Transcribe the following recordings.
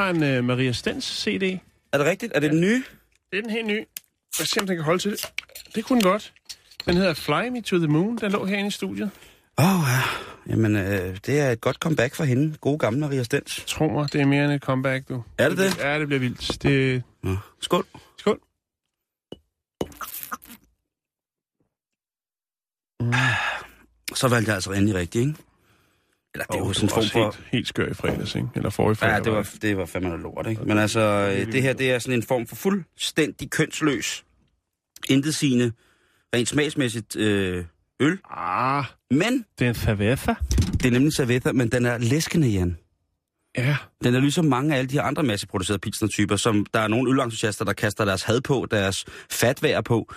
Har en uh, Maria Stens CD. Er det rigtigt? Er det den nye? Det er den helt nye. Jeg ser, om den kan holde til det. Det kunne den godt. Den hedder Fly Me to the Moon. Den lå herinde i studiet. Åh, oh, ja. Jamen, øh, det er et godt comeback for hende. God gamle Maria Stens. Tro mig, det er mere end et comeback, du. Er det det? Ja, det bliver vildt. Det... Nå. Skål. Skål. Så valgte jeg altså endelig rigtigt, ikke? Eller det er jo sådan en form for... helt, helt skør i fredags, ikke? Eller forrige fredag. Ja, det var, det var fandme noget lort, ikke? Men altså, øh, det her, det er sådan en form for fuldstændig kønsløs, intetsigende, rent smagsmæssigt øh, øl. Ah, Men, det er en cerveza. det er nemlig cerveza, men den er læskende, Jan. Ja. Den er ligesom mange af alle de her andre masseproducerede pilsner-typer, som der er nogle ølentusiaster, der kaster deres had på, deres fatvær på.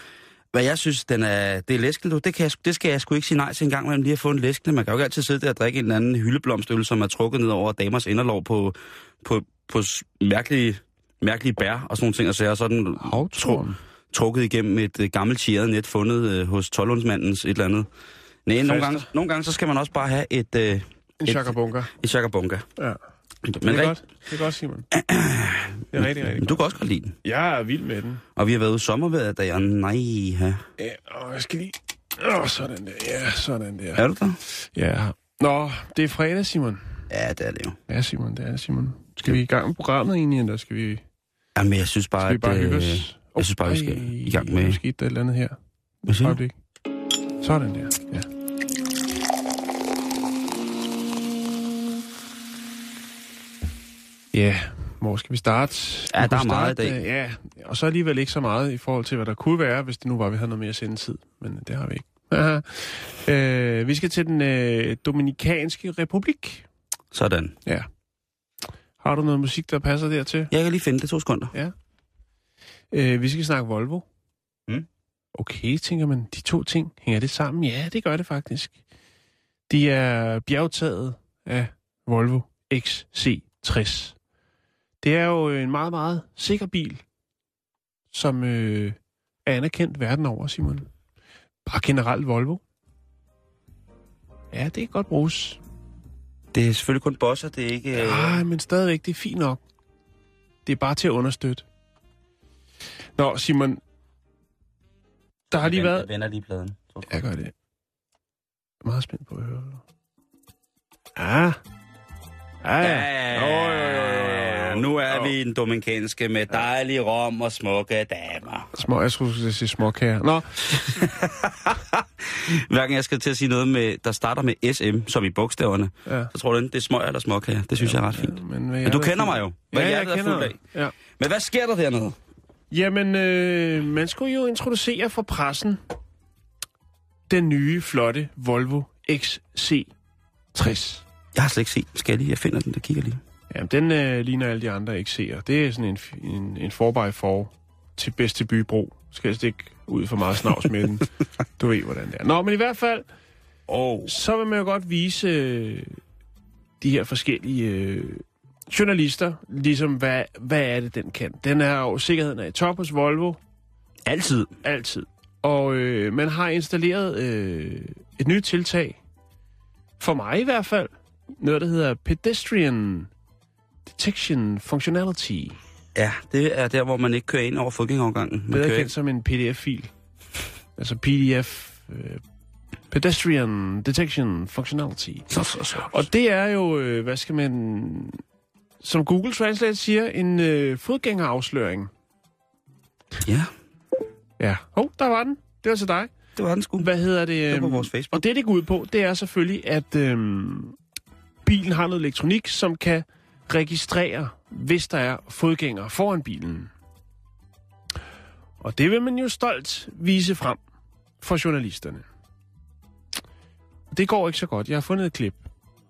Hvad jeg synes, den er, det er læskende, du. Det, kan jeg, det skal jeg sgu ikke sige nej til en gang, men lige at få en læskende. Man kan jo ikke altid sidde der og drikke en eller anden hyldeblomstøl, som er trukket ned over damers inderlov på, på, på mærkelige, mærkelige bær og sådan nogle ting. Og så er sådan tru, trukket igennem et øh, gammelt tjæret net fundet øh, hos Tollundsmandens et eller andet. Nej, nogle gange, nogle gange så skal man også bare have et, øh, En chakabunga. et chakabunga. Ja. Men, Det er rigt- godt. Det er godt, Simon. Det er rigtig, rigtig men du kan også godt lide den. Jeg er vild med den. Og vi har været ude sommervejret, da jeg... Nej, ja. Ja, og jeg skal lige... Åh, oh, sådan der. Ja, sådan der. Er du der? Ja. Nå, det er fredag, Simon. Ja, det er det jo. Ja, Simon, det er det, Simon. Skal vi i gang med programmet egentlig, eller skal vi, Jamen, jeg synes bare, skal vi bare at... hygge øh, os? jeg synes bare, vi skal i gang med- Nu skete der et eller andet her. Hvad siger du? Sådan der, ja. Ja, hvor skal vi starte? Ja, Vi der er meget i øh, Ja, og så alligevel ikke så meget i forhold til, hvad der kunne være, hvis det nu var, vi havde noget mere sendetid. Men det har vi ikke. øh, vi skal til den øh, Dominikanske Republik. Sådan. Ja. Har du noget musik, der passer dertil? Jeg kan lige finde det to sekunder. Øh, vi skal snakke Volvo. Mm. Okay, tænker man, de to ting, hænger det sammen? Ja, det gør det faktisk. De er bjergtaget af Volvo XC60. Det er jo en meget, meget sikker bil, som øh, er anerkendt verden over, Simon. Bare generelt Volvo. Ja, det kan godt bruges. Det er selvfølgelig kun bosser, det er ikke... Øh... Nej, men stadigvæk, det er fint nok. Det er bare til at understøtte. Nå, Simon. Der har lige jeg været... Jeg vender lige pladen. Jeg gør det. Jeg er meget spændt på at høre. Ah. Ja, ja. Jo, Nu er vi i den dominikanske med dejlig rom og smukke damer. Små, jeg skulle sige småkager. Nå, Hverken jeg skal til at sige noget med, der starter med SM, som i bogstaverne, ja. så tror du, det er smøg eller småkager. Det synes jeg er ret fint. Men, Men du kender mig jo. Hvad ja, jeg er kender dig. Ja. Men hvad sker der dernede? Jamen, øh, man skulle jo introducere for pressen den nye, flotte Volvo XC60. Jeg har slet ikke set. Skal jeg lige? Jeg finder den, der kigger lige. Jamen, den øh, ligner alle de andre XC'er. Det er sådan en, en, en 4x4 til bedste bybro. Skal jeg stikke ud for meget snavs med den. Du ved, hvordan det er. Nå, men i hvert fald, Oh. så vil man jo godt vise øh, de her forskellige øh, journalister, ligesom hvad, hvad er det, den kan. Den er jo, sikkerheden er i top hos Volvo, Altid. altid. Og øh, man har installeret øh, et nyt tiltag, for mig i hvert fald, noget, der hedder Pedestrian Detection Functionality. Ja, det er der, hvor man ikke kører ind over fodgængerovergangen. Bedre kendt som en PDF-fil. Altså PDF, øh, Pedestrian Detection Functionality. Så, så, så. Og det er jo, øh, hvad skal man... Som Google Translate siger, en øh, fodgængerafsløring. Ja, Ja. Hov, der var den. Det var til dig. det var den sgu. Hvad hedder det? Det var på øhm, vores Facebook. Og det, det går ud på, det er selvfølgelig, at øhm, bilen har noget elektronik, som kan registrere, hvis der er fodgængere foran bilen. Og det vil man jo stolt vise frem for journalisterne. Det går ikke så godt. Jeg har fundet et klip.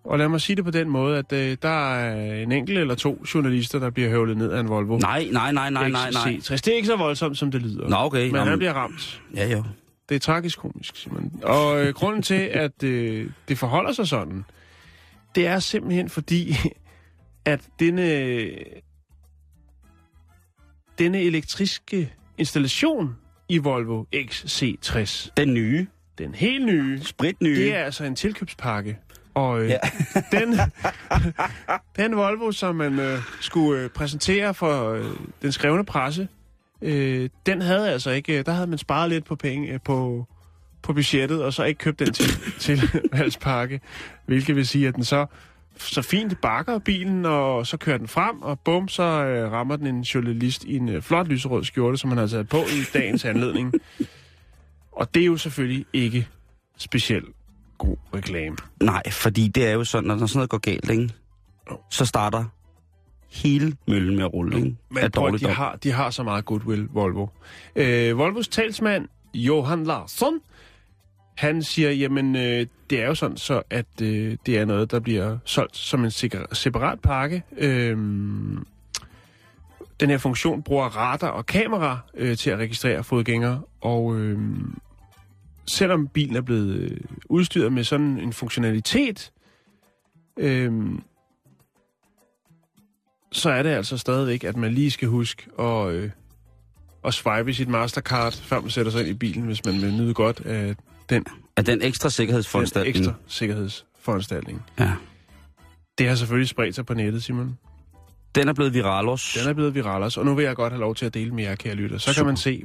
Og lad mig sige det på den måde, at øh, der er en enkelt eller to journalister, der bliver høvlet ned af en Volvo. Nej, nej, nej, nej, nej, nej. XC60. Det er ikke så voldsomt, som det lyder. Nå, okay. Men Nå, han bliver ramt. Ja, jo. Det er tragisk komisk, Simon. Og øh, grunden til, at øh, det forholder sig sådan, det er simpelthen fordi, at denne, denne elektriske installation i Volvo XC60, Den nye. den helt nye, Sprit nye. det er altså en tilkøbspakke. Og øh, ja. den, den Volvo, som man øh, skulle øh, præsentere for øh, den skrevne presse, øh, den havde altså ikke... Øh, der havde man sparet lidt på penge øh, på, på budgettet, og så ikke købt den til, til valgspakke. Hvilket vil sige, at den så, så fint bakker bilen, og så kører den frem, og bum, så øh, rammer den en journalist i en øh, flot lyserød skjorte, som han har taget på i dagens anledning. Og det er jo selvfølgelig ikke specielt god reklame. Nej, fordi det er jo sådan, når sådan noget går galt, ikke? Så starter hele møllen med at rulle, ikke? Men prøv, de dog. har, de har så meget goodwill, Volvo. Øh, Volvos talsmand, Johan Larsson, han siger, jamen, øh, det er jo sådan så, at øh, det er noget, der bliver solgt som en separat pakke. Øh, den her funktion bruger radar og kamera øh, til at registrere fodgængere, og øh, selvom bilen er blevet øh, udstyret med sådan en funktionalitet, øh, så er det altså stadigvæk, at man lige skal huske at, øh, at swipe sit Mastercard, før man sætter sig ind i bilen, hvis man vil nyde godt af den, Af den ekstra den sikkerhedsforanstaltning. ekstra sikkerhedsforanstaltning. Ja. Det har selvfølgelig spredt sig på nettet, Simon. Den er blevet viralos. Den er blevet viral også, og nu vil jeg godt have lov til at dele med jer, kære lytter. Så Super. kan man se,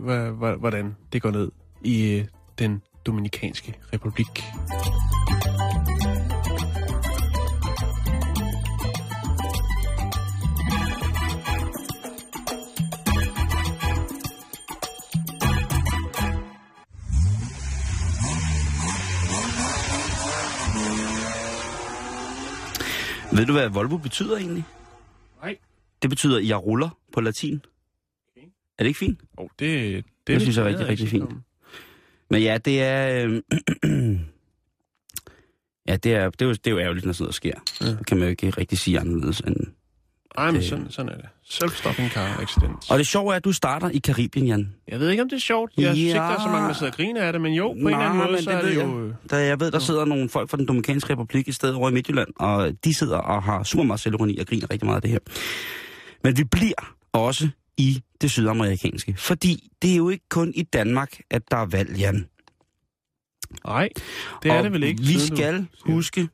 hvordan det går ned i øh, den Dominikanske Republik. Ved du, hvad Volvo betyder egentlig? Nej. Det betyder, jeg ruller på latin. Okay. Er det ikke fint? Oh, det, det, Det synes jeg er rigtig, rigtig fint. Men ja, det er... Øh, ja, det er, det, er jo, det er jo ærgerligt, når sådan noget sker. Ja. Det kan man jo ikke rigtig sige anderledes end... Nej, men sådan, sådan er det. Self-stopping car accident. Og det sjove er, at du starter i Karibien, Jan. Jeg ved ikke, om det er sjovt. Jeg synes Ja. ikke, der er så mange, der sidder og griner af det, men jo, på en eller anden Nej, måde, så det er det jeg. jo... øh, Der, jeg ved, der sidder nogle folk fra den Dominikanske Republik i stedet over i Midtjylland, og de sidder og har super meget selvironi og griner rigtig meget af det her. Men vi bliver også i det sydamerikanske, fordi det er jo ikke kun i Danmark, at der er valg, Jan. Nej, det er og det vel ikke. Vi du skal siger- huske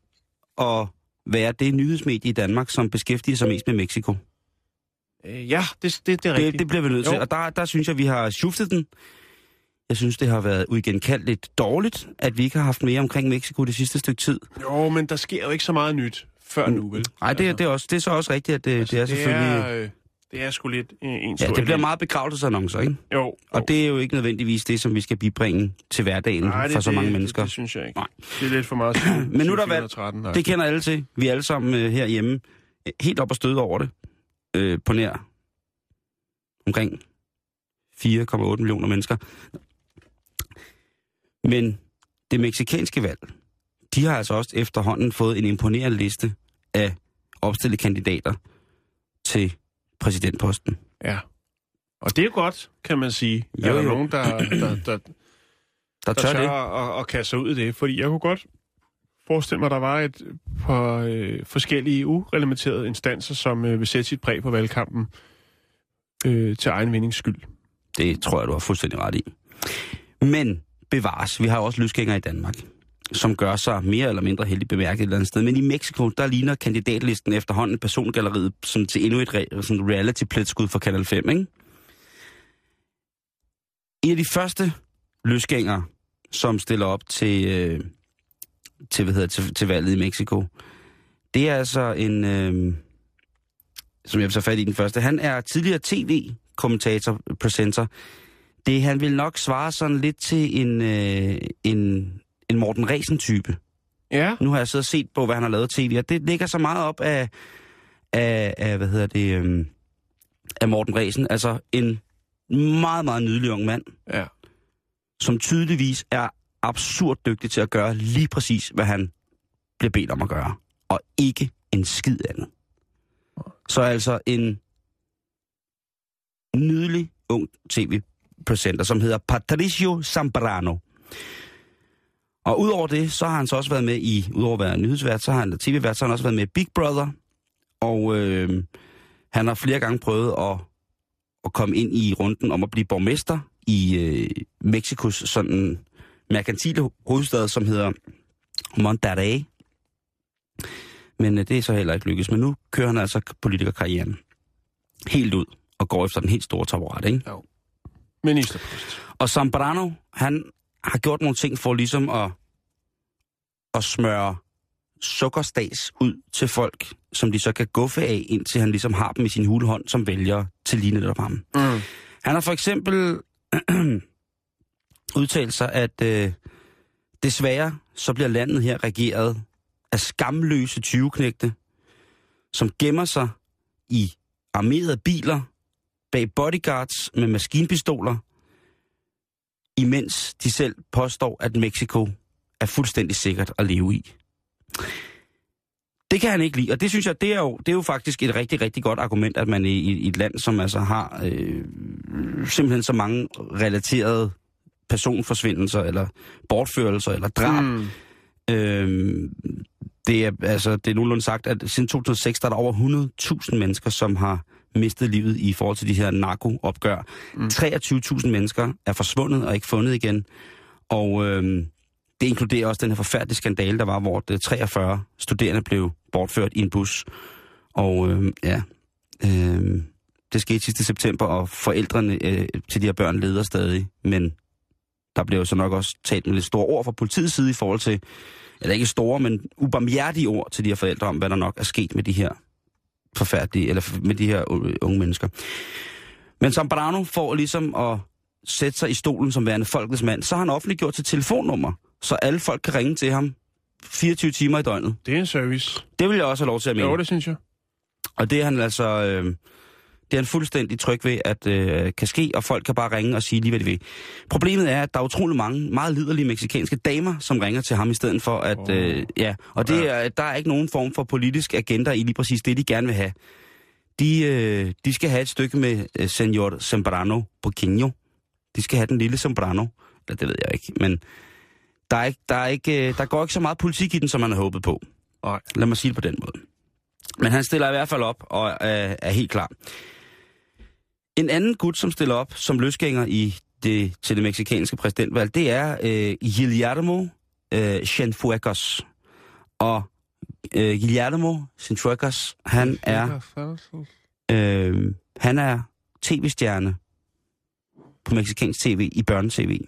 at være det nyhedsmedie i Danmark, som beskæftiger sig mest med Mexico. Øh, Ja, det, det, det er rigtigt. Det, det bliver vi nødt til, Jo. og der, der synes jeg, vi har shiftet den. Jeg synes, det har været uigenkaldt lidt dårligt, at vi ikke har haft mere omkring Mexico det sidste stykke tid. Jo, men der sker jo ikke så meget nyt før nu, vel? Nej, det, altså, det, er også, det er så også rigtigt, at det, altså, det er selvfølgelig... Det er, øh, det er sgu lidt øh, en ja, det bliver meget begravelsesannoncer, ikke? Jo, Og det er jo ikke nødvendigvis det, som vi skal bibringe til hverdagen Nej, for så det, mange det, mennesker. Det, det synes jeg ikke. Nej. Det er lidt for meget. Men nu er der. 413, Det kender alle til. Vi er alle sammen øh, herhjemme øh, helt op og støde over det. Øh, på nær omkring 4,8 millioner mennesker. Men det meksikanske valg, de har altså også efterhånden fået en imponerende liste af opstillede kandidater til præsidentposten. Ja. Og det er jo godt, kan man sige. Jo, er der jo. nogen, der, der, der, Der der tør tør det. at, at kaste sig ud i det? Fordi jeg kunne godt forestille mig, at der var et par øh, forskellige urelementerede instanser, som øh, vil sætte sit præg på valgkampen øh, til egen vindings skyld. Det tror jeg, du har fuldstændig ret i. Men bevares, vi har jo også løsgængere i Danmark, som gør sig mere eller mindre heldigt bemærket et eller andet sted. Men i Mexico, der ligner kandidatlisten efterhånden persongalleriet som til endnu et re- sådan reality pletskud for Kanal 5, ikke? En af de første løsgængere, som stiller op til, øh, til, hvad hedder, til, til valget i Mexico, det er altså en, øh, som jeg vil tage fat i den første. Han er tidligere tv-kommentator, presenter. Det han vil nok svare sådan lidt til en, øh, en, en Morten Resen-type. Ja. Nu har jeg siddet og set på, hvad han har lavet og det ligger så meget op af, af, af hvad hedder det, øhm, af Morten Resen. Altså en meget, meget nydelig ung mand, Ja. som tydeligvis er absurd dygtig til at gøre lige præcis, hvad han bliver bedt om at gøre. Og ikke en skid andet. Så altså en nydelig ung tv-presenter, som hedder Patricio Zambrano. Og udover det, så har han så også været med i, udover at være nyhedsvært, så har han tv-vært, så har han også været med i Big Brother. Og øh, han har flere gange prøvet at, at komme ind i runden om at blive borgmester i øh, Mexikos sådan merkantile hovedstad, som hedder Monterrey. Men øh, det er så heller ikke lykkedes. Men nu kører han altså politikerkarrieren helt ud og går efter den helt store taburet, ikke? Ministerpost. Og Zambrano, han har gjort nogle ting for ligesom at, at smøre sukkerstas ud til folk, som de så kan guffe af, indtil han ligesom har dem i sin hulehånd som vælger til lige netop ham. Mm. Han har for eksempel udtalt sig, at øh, desværre så bliver landet her regeret af skamløse 20-knægte, som gemmer sig i armerede biler, bag bodyguards med maskinpistoler, imens de selv påstår, at Mexico er fuldstændig sikkert at leve i. Det kan han ikke lide, og det synes jeg, det er jo, det er jo faktisk et rigtig, rigtig godt argument, at man i, i et land, som altså har øh, simpelthen så mange relaterede personforsvindelser, eller bortførelser, eller drab, Mm. øh, det er, altså, det er nogenlunde sagt, at siden 2006, der er der over 100.000 mennesker, som har mistet livet i forhold til de her narkoopgør. Mm. 23.000 mennesker er forsvundet og ikke fundet igen. Og øh, det inkluderer også den her forfærdelige skandale, der var, hvor det 43 studerende blev bortført i en bus. Og øh, ja, øh, det skete sidste september, og forældrene øh, til de her børn leder stadig. Men der blev jo så nok også talt med lidt store ord fra politiets side i forhold til, eller ikke store, men ubarmhjertige ord til de her forældre om, hvad der nok er sket med de her forfærdelige, eller med de her unge mennesker. Men Zambrano får ligesom at sætte sig i stolen som værende folkets mand, så har han offentliggjort til telefonnummer, så alle folk kan ringe til ham 24 timer i døgnet. Det er en service. Det vil jeg også have lov til at mene. Jo, det synes jeg. Og det er han altså... Øh, det er han fuldstændig tryg ved, at øh, kan ske, og folk kan bare ringe og sige lige, hvad de vil. Problemet er, at der er utrolig mange meget liderlige meksikanske damer, som ringer til ham i stedet for, at... Øh, ja, og det er, der er ikke nogen form for politisk agenda i lige præcis det, de gerne vil have. De, øh, de skal have et stykke med øh, Senor Sembrano Poquinho. De skal have den lille Sembrano. Eller det ved jeg ikke, men der, er ikke, der, er ikke, øh, der går ikke så meget politik i den, som man havde håbet på. Nej. Lad mig sige det på den måde. Men han stiller i hvert fald op og er, er helt klar. En anden gut, som stiller op som løsgænger i det, til det meksikanske præsidentvalg, det er øh, Guillermo øh, Cienfuegos. Og øh, Guillermo Cienfuegos, han er, øh, han er tv-stjerne på meksikansk tv i børnetv.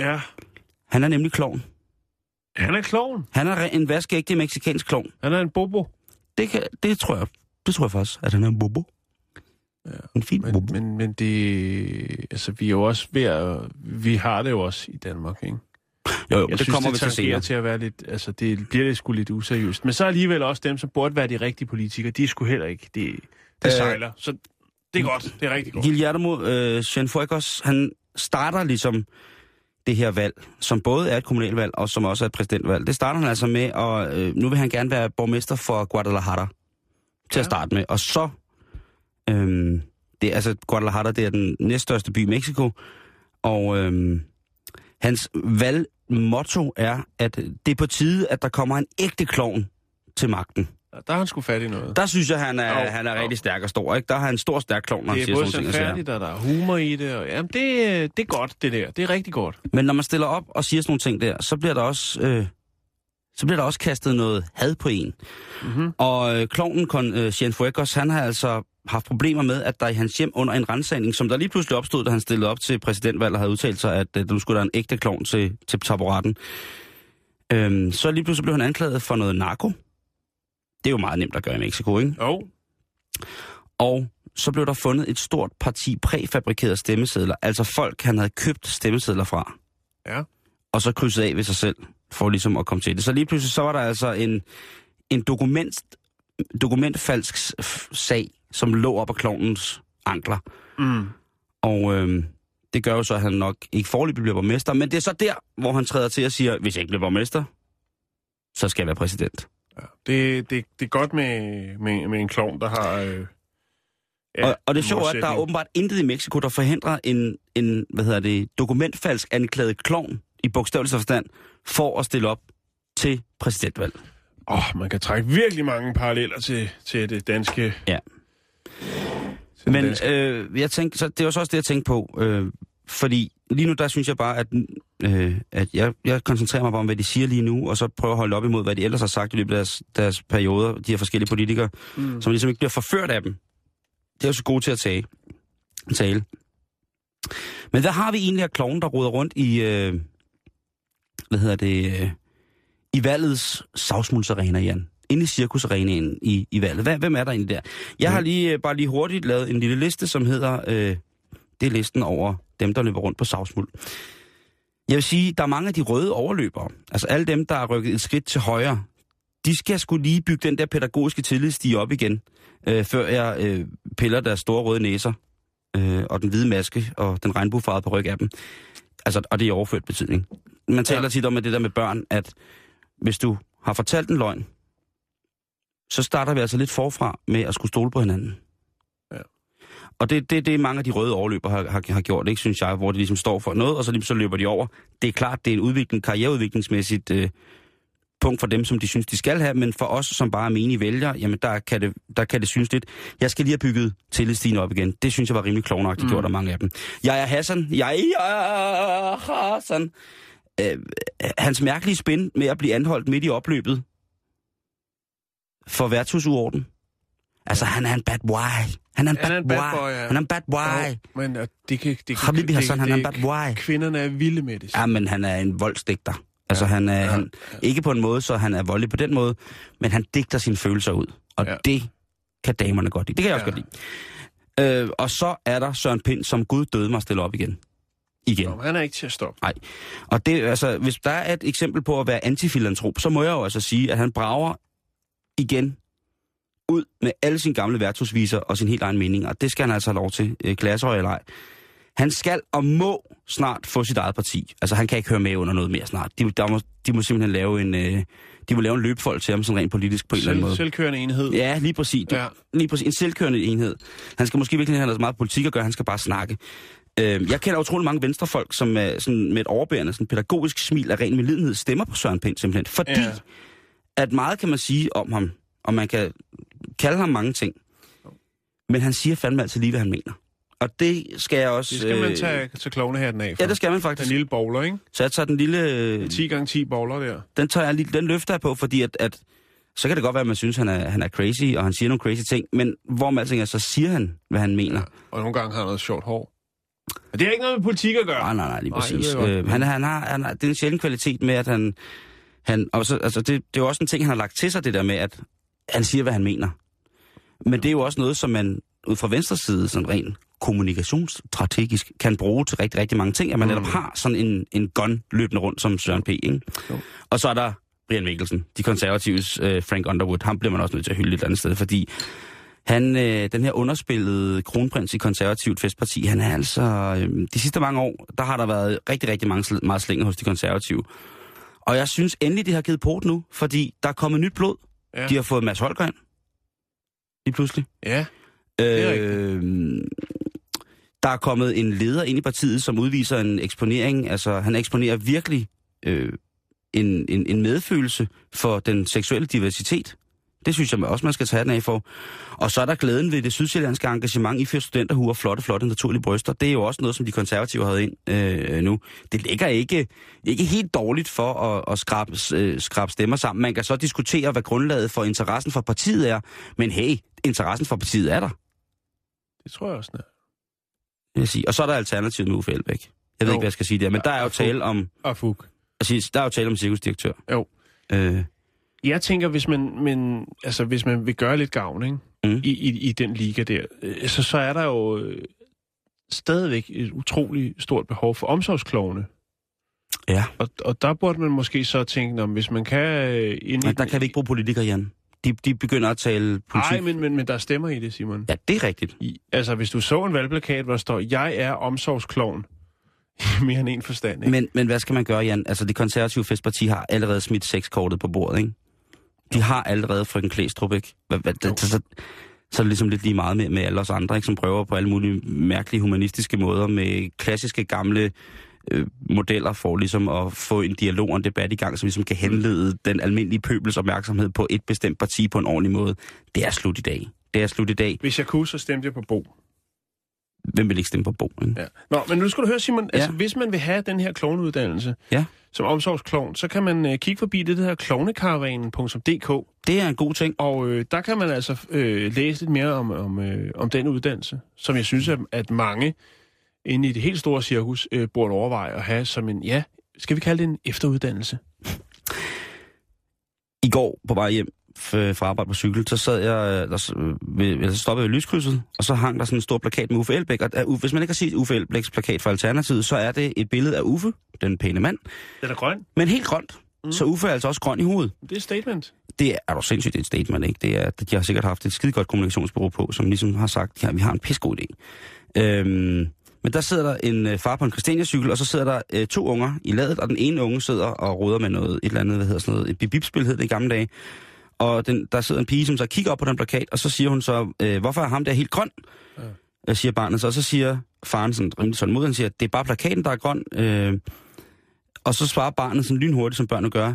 Ja. Han er nemlig klovn. Han er kloven. Han er en vaskeægte meksikansk klovn. Han er en bobo. Det, kan, det tror jeg, det tror jeg faktisk, at han er en bobo. Ja, En fin Men, bobo. men, men det... Altså, vi er jo også ved at... Vi har det jo også i Danmark, ikke? Jo, jo, Jeg det synes, kommer det vi til tangerer senere. til at være lidt... Altså, det bliver det sgu lidt useriøst. Men så alligevel også dem, som burde være de rigtige politikere, de er sgu heller ikke. Det, det Øh, sejler. Så det er godt. Det er rigtig godt. Guillermo øh, Cienfuegos, han starter ligesom det her valg, som både er et kommunalvalg og som også er et præsidentvalg. Det starter han altså med, og øh, nu vil han gerne være borgmester for Guadalajara til Ja. at starte med. Og så, øh, det er altså Guadalajara, det er den næststørste by i Mexico, og øh, hans valgmotto er, at det er på tide, at der kommer en ægte klovn til magten. Der har han sgu fat i noget. Der synes jeg, han er, Jo, han er jo. rigtig stærk og stor. Ikke? Der har han en stor, stærk klovn, når han det er siger både sådan ting. og sager. sandfærdigt, og der er humor i det. Og, jamen, det, det er godt, det der. Det er rigtig godt. Men når man stiller op og siger sådan nogle ting der, så bliver der også, øh, så bliver der også kastet noget had på en. Mm-hmm. Og øh, klovnen Con, øh, Cienfuegos, han har altså haft problemer med, at der i hans hjem under en rensagning, som der lige pludselig opstod, da han stillede op til præsidentvalget og havde udtalt sig, at øh, nu skulle der en ægte klovn til, til taburetten. Øhm, så lige pludselig blev han anklaget for noget narko. Det er jo meget nemt at gøre i Mexico, ikke? Jo. Og så blev der fundet et stort parti præfabrikerede stemmesedler, altså folk, han havde købt stemmesedler fra. Ja. Og så krydset af ved sig selv. for ligesom at komme til det. Så lige pludselig så var der altså en, en dokument, dokumentfalsk sag, som lå op af klovnens ankler. Mm. Og øh, det gør jo så, at han nok ikke forløbig bliver borgmester. Men det er så der, hvor han træder til og siger, hvis jeg ikke bliver borgmester, så skal jeg være præsident. Ja. Det, det, det er godt med, med, med en klovn, der har... Øh, Ja, og, og det er, at der er åbenbart intet i Mexico, der forhindrer en, en hvad hedder det, dokumentfalsk anklaget klovn i bogstavelig forstand for at stille op til præsidentvalg. Åh, oh, man kan trække virkelig mange paralleller til, til det danske... Ja. Men danske. øh, jeg tænkte, så det var så også det, jeg tænkte på. Øh, fordi lige nu, der synes jeg bare, at, øh, at jeg, jeg koncentrerer mig bare om, hvad de siger lige nu, og så prøver at holde op imod, hvad de ellers har sagt i løbet af deres, deres perioder, de her forskellige politikere, mm. som ligesom ikke bliver forført af dem. Det er jo så gode til at tage, tale. Men hvad har vi egentlig af kloven, der roder rundt i, øh, hvad hedder det, øh, i valgets savsmundsarena, Jan? Inde i cirkusarenaen i, i valget. Hvad, hvem er der egentlig der? Jeg har lige, øh, bare lige hurtigt lavet en lille liste, som hedder, øh, det er listen over dem, der løber rundt på savsmuld. Jeg vil sige, der er mange af de røde overløbere, altså alle dem, der er rykket et skridt til højre, de skal skulle lige bygge den der pædagogiske tillidsstige op igen, øh, før jeg øh, piller deres store røde næser øh, og den hvide maske og den regnbuefarvede ryg af dem. Altså, og det er i overført betydning. Man taler ja. tit om at det der med børn, at hvis du har fortalt en løgn, så starter vi altså lidt forfra med at skulle stole på hinanden. Ja. Og det er det, det, mange af de røde overløber har, har, har gjort, ikke, synes jeg, hvor de ligesom står for noget, og så, så løber de over. Det er klart, det er en udvikling, karriereudviklingsmæssigt øh, punkt for dem, som de synes, de skal have, men for os, som bare er menige vælgere, jamen der kan, det, der kan det synes lidt. Jeg skal lige have bygget tillidsstigen op igen. Det synes jeg var rimelig klovnagtigt mm. gjort af mange af dem. Jeg er Hassan. Jeg er Hassan. Øh, hans mærkelige spin med at blive anholdt midt i opløbet for værtshusorden. Altså, han er en bad boy. Han er en Han bad, er en bad boy. boy, ja. Han er en bad boy. Jo, men det kan... Det kan Habibi Hassan, han er en bad boy. Kvinderne er vilde med det. Ja, men han er en voldsdigter. Altså, han er, ja, ja, han, ikke på en måde, så han er voldelig på den måde, men han digter sine følelser ud. Og Ja. ja. det kan damerne godt lide. Det kan jeg også Ja. godt lide. Øh, og så er der Søren Pind, som Gud døde mig stille op igen. Igen. Nå, han er ikke til at stoppe. Nej. Og det, altså, hvis der er et eksempel på at være antifilantrop, så må jeg jo altså sige, at han brager igen ud med alle sine gamle værtshusviser og sin helt egen mening. Og det skal han altså have lov til, øh, klasserøg eller ej. Han skal og må snart få sit eget parti. Altså, han kan ikke høre med under noget mere snart. De, der må, de må simpelthen lave en, øh, de må lave en løbfold til ham, sådan rent politisk på en eller anden Selv, måde. selvkørende enhed. Ja, lige præcis. Ja. Lige præcis. En selvkørende enhed. Han skal måske virkelig have så meget politik at gøre, han skal bare snakke. Øh, jeg kender utrolig mange venstrefolk, som er sådan med et overbærende, sådan pædagogisk smil af ren medlidenhed, stemmer på Søren Pind simpelthen. Fordi Ja. Ja. at meget kan man sige om ham, og man kan kalde ham mange ting. Men han siger fandme altid lige, hvad han mener. Og det skal jeg også... Det skal man øh, tage, tage klovnehatten af for. Ja, det skal man Den faktisk. lille bowler, ikke? Så jeg tager den lille... øh, 10 gange 10 bowler der. den, tager jeg den løfter jeg på, fordi at, at så kan det godt være, at man synes, at han er, han er crazy, og han siger nogle crazy ting, men hvor med alting er, så siger han, hvad han mener. Og nogle gange har han noget sjovt hår. Men det har ikke noget med politik at gøre. Nej, nej, nej, lige Nej, præcis. godt. Øh, han, han, har, han har, det er en sjælden kvalitet med, at han... han og så, altså det, det er jo også en ting, han har lagt til sig, det der med, at han siger, hvad han mener. Men det er jo også noget, som man ud fra venstre side, sådan rent kommunikationsstrategisk, kan bruge til rigtig, rigtig mange ting, at man Mm. netop har sådan en, en gun løbende rundt som Søren P. Ikke? Jo. Og så er der Brian Mikkelsen, de konservatives øh, Frank Underwood. Ham bliver man også nødt til at hylde et eller andet sted, fordi han, øh, den her underspillede kronprins i konservativt festparti, han er altså... Øh, de sidste mange år, der har der været rigtig, rigtig mange, meget slinger hos de konservative. Og jeg synes endelig, det har givet port nu, fordi der er kommet nyt blod. Ja. De har fået Mads Holger ind. Lige pludselig. Ja, er Øh, der er kommet en leder ind i partiet, som udviser en eksponering. Altså, han eksponerer virkelig øh, en, en, en medfølelse for den seksuelle diversitet. Det synes jeg også, man skal tage den af for. Og så er der glæden ved det sydsjællandske engagement i fire studenterhuer, flotte, flotte naturlige bryster. Det er jo også noget, som de konservative havde ind øh, nu. Det ligger ikke, ikke helt dårligt for at, at skrabe, øh, skrabe stemmer sammen. Man kan så diskutere, hvad grundlaget for interessen for partiet er. Men hey, interessen for partiet er der. det tror jeg også. Vil jeg sige. Og så er der alternativet med Uffe Elbæk. Jeg ved Jo. ikke, hvad jeg skal sige der, men der er jo tale om, Og fug. altså, der er jo tale om cirkusdirektør. Jo. Øh, Jeg tænker, hvis man, men, altså, hvis man vil gøre lidt gavn ikke? Mm. I, i, i den liga der, øh, så, så er der jo øh, stadigvæk et utroligt stort behov for omsorgsklovne. Ja, Og, og der burde man måske så tænke, om hvis man kan... Øh, ind men der kan vi ikke bruge politikere, Jan. De, de begynder at tale politik. Nej, men, men, men der stemmer i det, Simon. Ja, det er rigtigt. I, altså, hvis du så en valgplakat, hvor der står, jeg er omsorgsklovn, i mere end en forstand, ikke? Men, men hvad skal man gøre, Jan? Altså, det konservative festparti har allerede smidt sexkortet på bordet, ikke? De har allerede frøken Klæstrup, ikke? Så, så er det ligesom lidt lige meget med, med alle os andre, ikke? Som prøver på alle mulige mærkelige humanistiske måder med klassiske gamle øh, modeller for ligesom at få en dialog og en debat i gang, som ligesom kan henlede den almindelige pøbels opmærksomhed på et bestemt parti på en ordentlig måde. Det er slut i dag. Det er slut i dag. Hvis jeg kunne, så stemte jeg på Bo. Hvem vil ikke stemme på Bo? Ikke? Ja. Nå, men nu skal du høre, Simon, Ja. altså, hvis man vil have den her klovneuddannelse Ja. som omsorgsklovn, så kan man øh, kigge forbi det, der hedder klovnekaravanen.dk, Det er en god ting. og øh, der kan man altså øh, læse lidt mere om, om, øh, om den uddannelse, som jeg synes, at, at mange inde i det helt store cirkus øh, burde overveje at have som en, ja, skal vi kalde det en efteruddannelse? I går på vej hjem fra arbejde på cykel, så sad jeg, øh, der, s- ved, så stoppede jeg ved lyskrydset, og så hang der sådan en stor plakat med Uffe Elbæk. Og uh, hvis man ikke har set Uffe Elbæks plakat fra Alternativet, så er det et billede af Uffe, den pæne mand, Den er grøn. men helt grønt. Mm. Så Uffe er altså også grøn i hovedet. Det er et statement. Det er, er du sindssygt det er et statement, ikke? Det er, de har sikkert haft et skide godt kommunikationsbureau på, som ligesom har sagt, ja, vi har en pissegod idé. Øhm, men der sidder der en øh, far på en Christiania-cykel, og så sidder der øh, to unger i ladet, og den ene unge sidder og roder med noget, et eller andet, hvad hedder sådan noget, et bibibspil hed det i gamle dage. Og den, der sidder en pige, som så kigger op på den plakat, og så siger hun så, øh, hvorfor er ham der helt grøn? Ja. Siger barnet så, og så siger faren sådan rimelig sådan mod, han siger, det er bare plakaten, der er grøn. Øh, og så svarer barnet sådan lynhurtigt, som børn nu gør,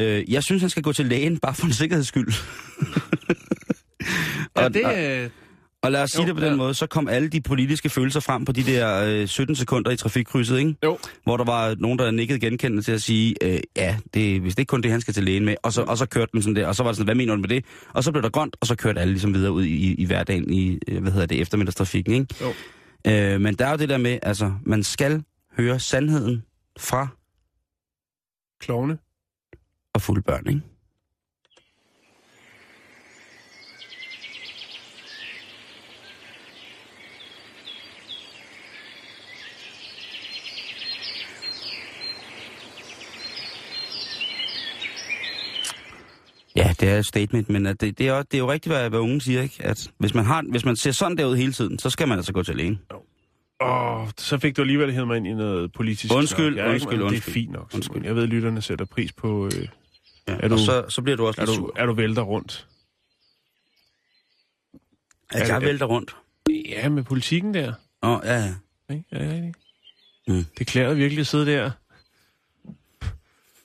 øh, jeg synes, han skal gå til lægen, bare for en sikkerheds skyld. Ja, Og- det og- er... Og lad os sige Jo, det på den ja. måde, så kom alle de politiske følelser frem på de der øh, 17 sekunder i trafikkrydset, ikke? Jo. Hvor der var nogen, der nikkede genkendende til at sige, øh, ja, det, hvis det ikke kun det, han skal til lægen med. Og så, og så kørte den sådan der, og så var det sådan, hvad mener du med det? Og så blev der grønt, og så kørte alle ligesom videre ud i, i, i hverdagen i, øh, hvad hedder det, eftermiddagstrafikken, ikke? Jo. Øh, men der er jo det der med, altså, man skal høre sandheden fra Klovne. og fulde børn, ikke? Ja, det er et statement, men at det, det, er, jo- det er jo rigtigt, hvad, hvad unge siger, ikke? At hvis man, har, hvis man ser sådan derud hele tiden, så skal man altså gå til lægen. Åh, så fik du alligevel hævet mig ind i noget politisk. Undskyld. Jeg ikke- undskyld, Det er undskyld. fint nok. Undskyld. Jeg ved, at lytterne sætter pris på... Øh, Ja. Er du- og så, så bliver du også er, lidt du, sur. er du vælter rundt? At er jeg det- vælter rundt. Ja, med politikken der. Åh, oh, ja, ja. Ikke? Det rigtigt? Mm. Det klæder virkelig at sidde der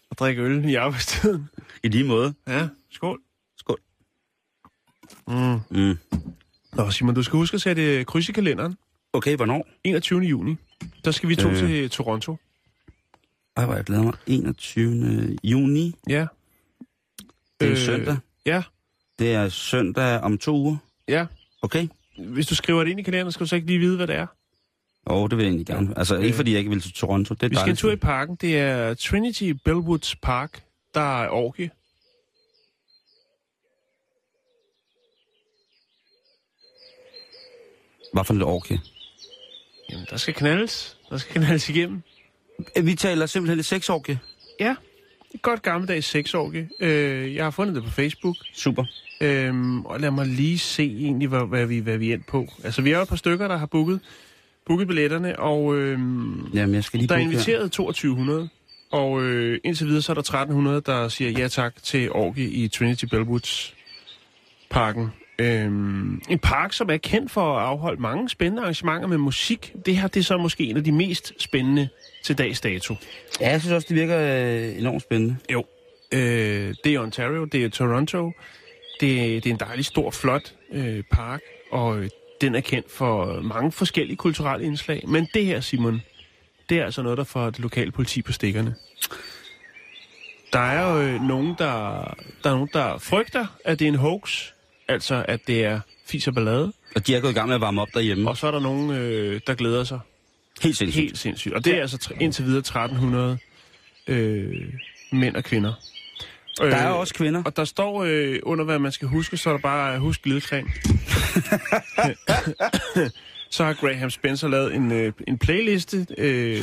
og drikke øl i arbejdstiden. I lige måde. Ja, skål. Skål. Mm. Mm. Nå, Simon, du skal huske at sætte kryds i kalenderen. Okay, hvornår? 21. juni. Der skal vi to Øh. til Toronto. Ej, hvor jeg glæder mig. 21. juni. Ja. Det er Øh, søndag. Ja, Det er søndag om to uger. ja. Okay? Hvis du skriver det ind i kalenderen, skal du så ikke lige vide, hvad det er. Åh, oh, det vil jeg egentlig gerne. Altså, ikke Øh. fordi jeg ikke vil til Toronto. Det er Vi skal en tur i parken. Det er Trinity Bellwoods Park. Der er orgie. Hvad for et orke? Jamen, der skal knaldes. Der skal knaldes igennem. Vi taler simpelthen et sexorke. Ja, et godt gammeldags sexorgie. Øh, jeg har fundet det på Facebook. Super. Øhm, og lad mig lige se egentlig, hvad, hvad, vi, hvad vi er endt på. Altså, vi er jo et par stykker, der har booket, booket billetterne, og øhm, Jamen, jeg skal lige der er her. inviteret 2200. Og øh, indtil videre, så er der 1300, der siger ja tak til orgie i Trinity Bellwoods parken. Øhm, en park, som er kendt for at afholde mange spændende arrangementer med musik. Det her det er så måske en af de mest spændende til dags dato. Ja, jeg synes også, det virker øh, enormt spændende. Jo. Øh, det er Ontario, det er Toronto. Det, det er en dejlig, stor, flot øh, park, og øh, den er kendt for mange forskellige kulturelle indslag. Men det her, Simon, det er altså noget, der får det lokale politi på stikkerne. Der er jo øh, nogen, der, der er nogen, der frygter, at det er en hoax. Altså, at det er fis og ballade. Og de er gået i gang med at varme op derhjemme. Og så er der nogen, øh, der glæder sig Helt sindssygt. Helt sindssygt. Og det er altså indtil videre 1300 øh, mænd og kvinder. Der er også kvinder. Og der står øh, under, hvad man skal huske, så er der bare husk glidecreme. så har Graham Spencer lavet en, øh, en playliste øh,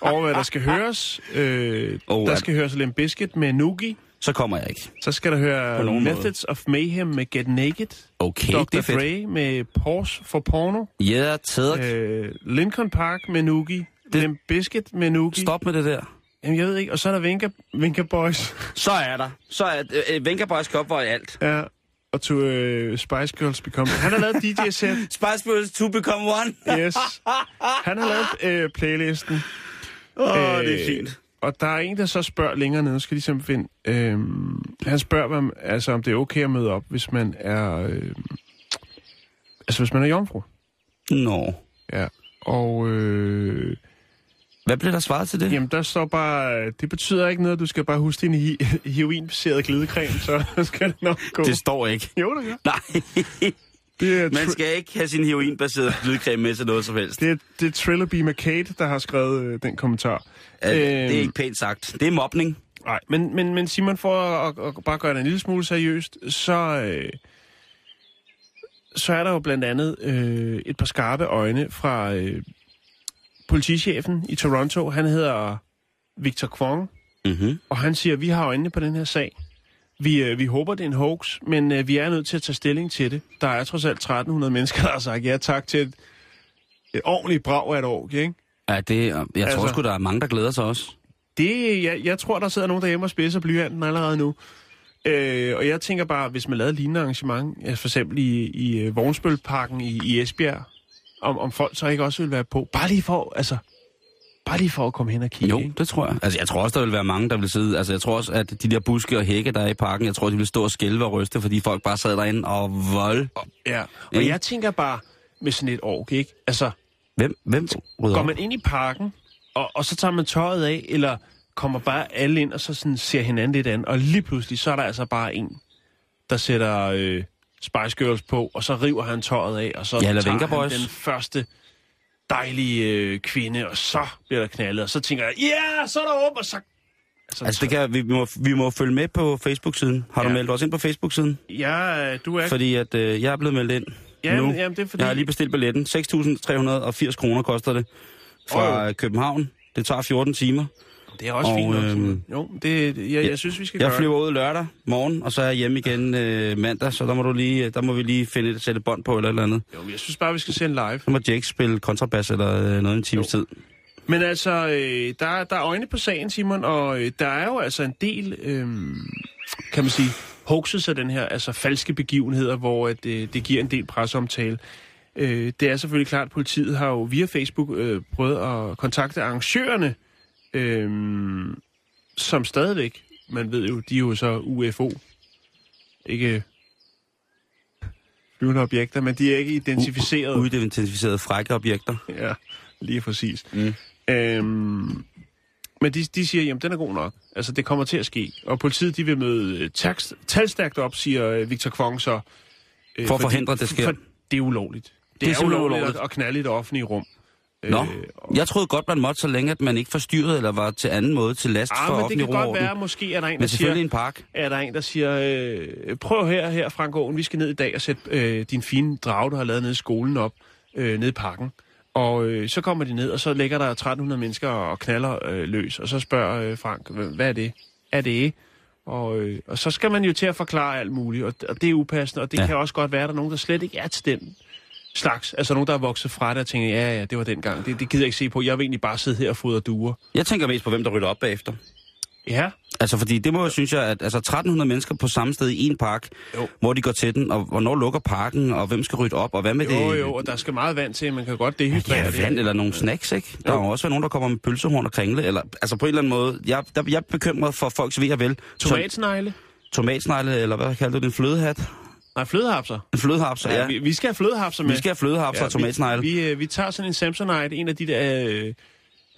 over, hvad der skal høres. Øh, Oh, der er- skal høres Limp Bizkit med Noogie. Så kommer jeg ikke. Så skal der På høre Methods of Mayhem med Get Naked. Okay, Dr. det er fedt. Dre med Pause for Porno. Ja, taget. Øh, Lincoln Park med Noogie. Det-. Limp Bizkit med Noogie. Stop med det der. Jamen, jeg ved ikke. Og så er der Vinka, Vinka Boys. Så er der. Så er øh, Venga Boys skal opveje alt. ja. Og to uh, Spice Girls Become... Han har lavet DJ-sæt. Spice Girls to become one. Yes. Han har lavet øh, playlisten. Åh, oh, Øh, det er fint. Og der er en, der så spørger længere nede, skal de simpelthen finde, øhm, han spørger, om, altså, om det er okay at møde op, hvis man er, øh, altså hvis man er jomfru. Nå. Ja. Og øh, Hvad blev der svaret til det? jamen, der står bare, øh, det betyder ikke noget, du skal bare huske din hi- heroinbaseret glidecreme, så skal det nok gå. Det står ikke. Jo, det gør. Nej, Det er, man skal ikke have sin heroinbaserede glidecreme med til noget som helst. det er, det er Trillaby McCade, der har skrevet øh, den kommentar. Øh, det er Øhm, ikke pænt sagt. Det er mobning. Nej, men, men, men Simon, for at, at, at bare gøre det en lille smule seriøst, så, øh, så er der jo blandt andet øh, et par skarpe øjne fra øh, politichefen i Toronto. Han hedder Victor Kwong, Mm-hmm. og han siger, vi har øjnene på den her sag. Vi, øh, vi håber, det er en hoax, men øh, vi er nødt til at tage stilling til det. Der er trods alt 1300 mennesker, der har sagt ja tak til et, et ordentligt brag af et år, ikke? Ja, det, jeg tror Altså- sgu, der er mange, der glæder sig også. Det, jeg, jeg tror, der sidder nogen derhjemme og spidser blyanten allerede nu. Øh, og jeg tænker bare, hvis man lavede et lignende arrangement, altså for eksempel i, i øh, Vognsbølparken i, i Esbjerg, om, om folk så ikke også vil være på. Bare lige for, altså, bare lige for at komme hen og kigge. Jo, ikke? det tror jeg. Altså, jeg tror også, der vil være mange, der vil sidde... Altså, jeg tror også, at de der buske og hække, der er i parken, jeg tror, de vil stå og skælve og ryste, fordi folk bare sad derinde og vold. Ja. Og Ikke? jeg tænker bare, med sådan et år, ikke? Altså, Hvem, hvem rydder går man ind i parken, og, og så tager man tøjet af, eller kommer bare alle ind, og så sådan ser hinanden lidt an, og lige pludselig, så er der altså bare en, der sætter øh, Spice Girls på, og så river han tøjet af, og så Ja, tager Venga han Boys. den første dejlige øh, kvinde, og så bliver der knaldet, og så tænker jeg, ja, yeah, så er der åben, og så... Altså, Altså, det kan, vi, vi, må, vi må følge med på Facebook-siden. Har du Ja. meldt os ind på Facebook-siden? Ja, øh, du er... Fordi at, øh, jeg er blevet meldt ind jamen, nu. jamen, det er fordi... Jeg har lige bestilt billetten. 6.380 kroner koster det fra oh. København. Det tager 14 timer. Det er også og, fint nok. øhm. Jo, det, jeg, jeg synes, vi skal Jeg gøre flyver ud lørdag morgen, og så er jeg hjemme igen øh, mandag, så der må, du lige, der må vi lige finde et sætte bånd på eller eller andet. det. Jo, men jeg synes bare, vi skal se en live. Så må Jake spille kontrabas eller øh, noget i en times tid. Men altså, øh, der, der er øjne på sagen, Simon, og øh, der er jo altså en del, øh, kan man sige, hoaxes af den her, altså falske begivenheder, hvor at, øh, det giver en del presseomtale. Øh, det er selvfølgelig klart, at politiet har jo via Facebook øh, prøvet at kontakte arrangørerne, øh, som stadigvæk, man ved jo, de er jo så UFO, ikke flyvende objekter, men de er ikke identificeret. Uidentificerede frække objekter. Ja, lige præcis. Mm. Øhm, men de, de siger, jamen den er god nok. Altså det kommer til at ske. Og politiet de vil møde øh, takst, talstærkt op, siger øh, Victor Kvong så. Øh, For at forhindre, det sker. For det er ulovligt. Det, er det er, simpelthen ulovligt, ulovligt. At, at knalde i det offentlige rum. Nå, Øh, og, jeg troede godt, man måtte, så længe at man ikke forstyrrede eller var til anden måde til last for ah, men det kan godt være, måske er der en, der siger, en park. er der en, der siger, øh, prøv her, her Frank Aaen, vi skal ned i dag og sætte øh, din fine drage, du har lavet nede i skolen op, øh, nede i parken. Og øh, så kommer de ned, og så ligger der 1300 mennesker og knaller øh, løs, og så spørger øh, Frank, "Hva- hvad er det? Er det? Og, øh, og så skal man jo til at forklare alt muligt, og, og det er upassende, og det ja. kan også godt være, at der er nogen, der slet ikke er til den slags. Altså nogen, der er vokset fra det og tænker, ja, ja, det var dengang. Det, det gider jeg ikke se på. Jeg vil egentlig bare sidde her og fodre duer. Jeg tænker mest på, hvem der rydder op bagefter. Ja, Altså, fordi det må jeg synes jeg, at altså, 1300 mennesker på samme sted i en park, Jo. hvor de går til den, og hvornår lukker parken, og hvem skal rydde op, og hvad med jo, det? jo, og der skal meget vand til, man kan godt dehydrere Ja, det. vand eller nogle snacks, ikke? Der Jo. er jo også nogen, der kommer med pølsehorn og kringle, eller altså på en eller anden måde. Jeg, der, jeg er bekymret for folks ved og vel. Tomatsnegle? Tomatsnegle, eller hvad kalder du det, en flødehat? Nej, flødehapser. En flødehapser, ja. Ja, vi, vi skal have flødehapser med. Vi skal have flødehapser og tomatsnegle. Vi, vi, øh, vi tager sådan en Samsonite, en af de der øh,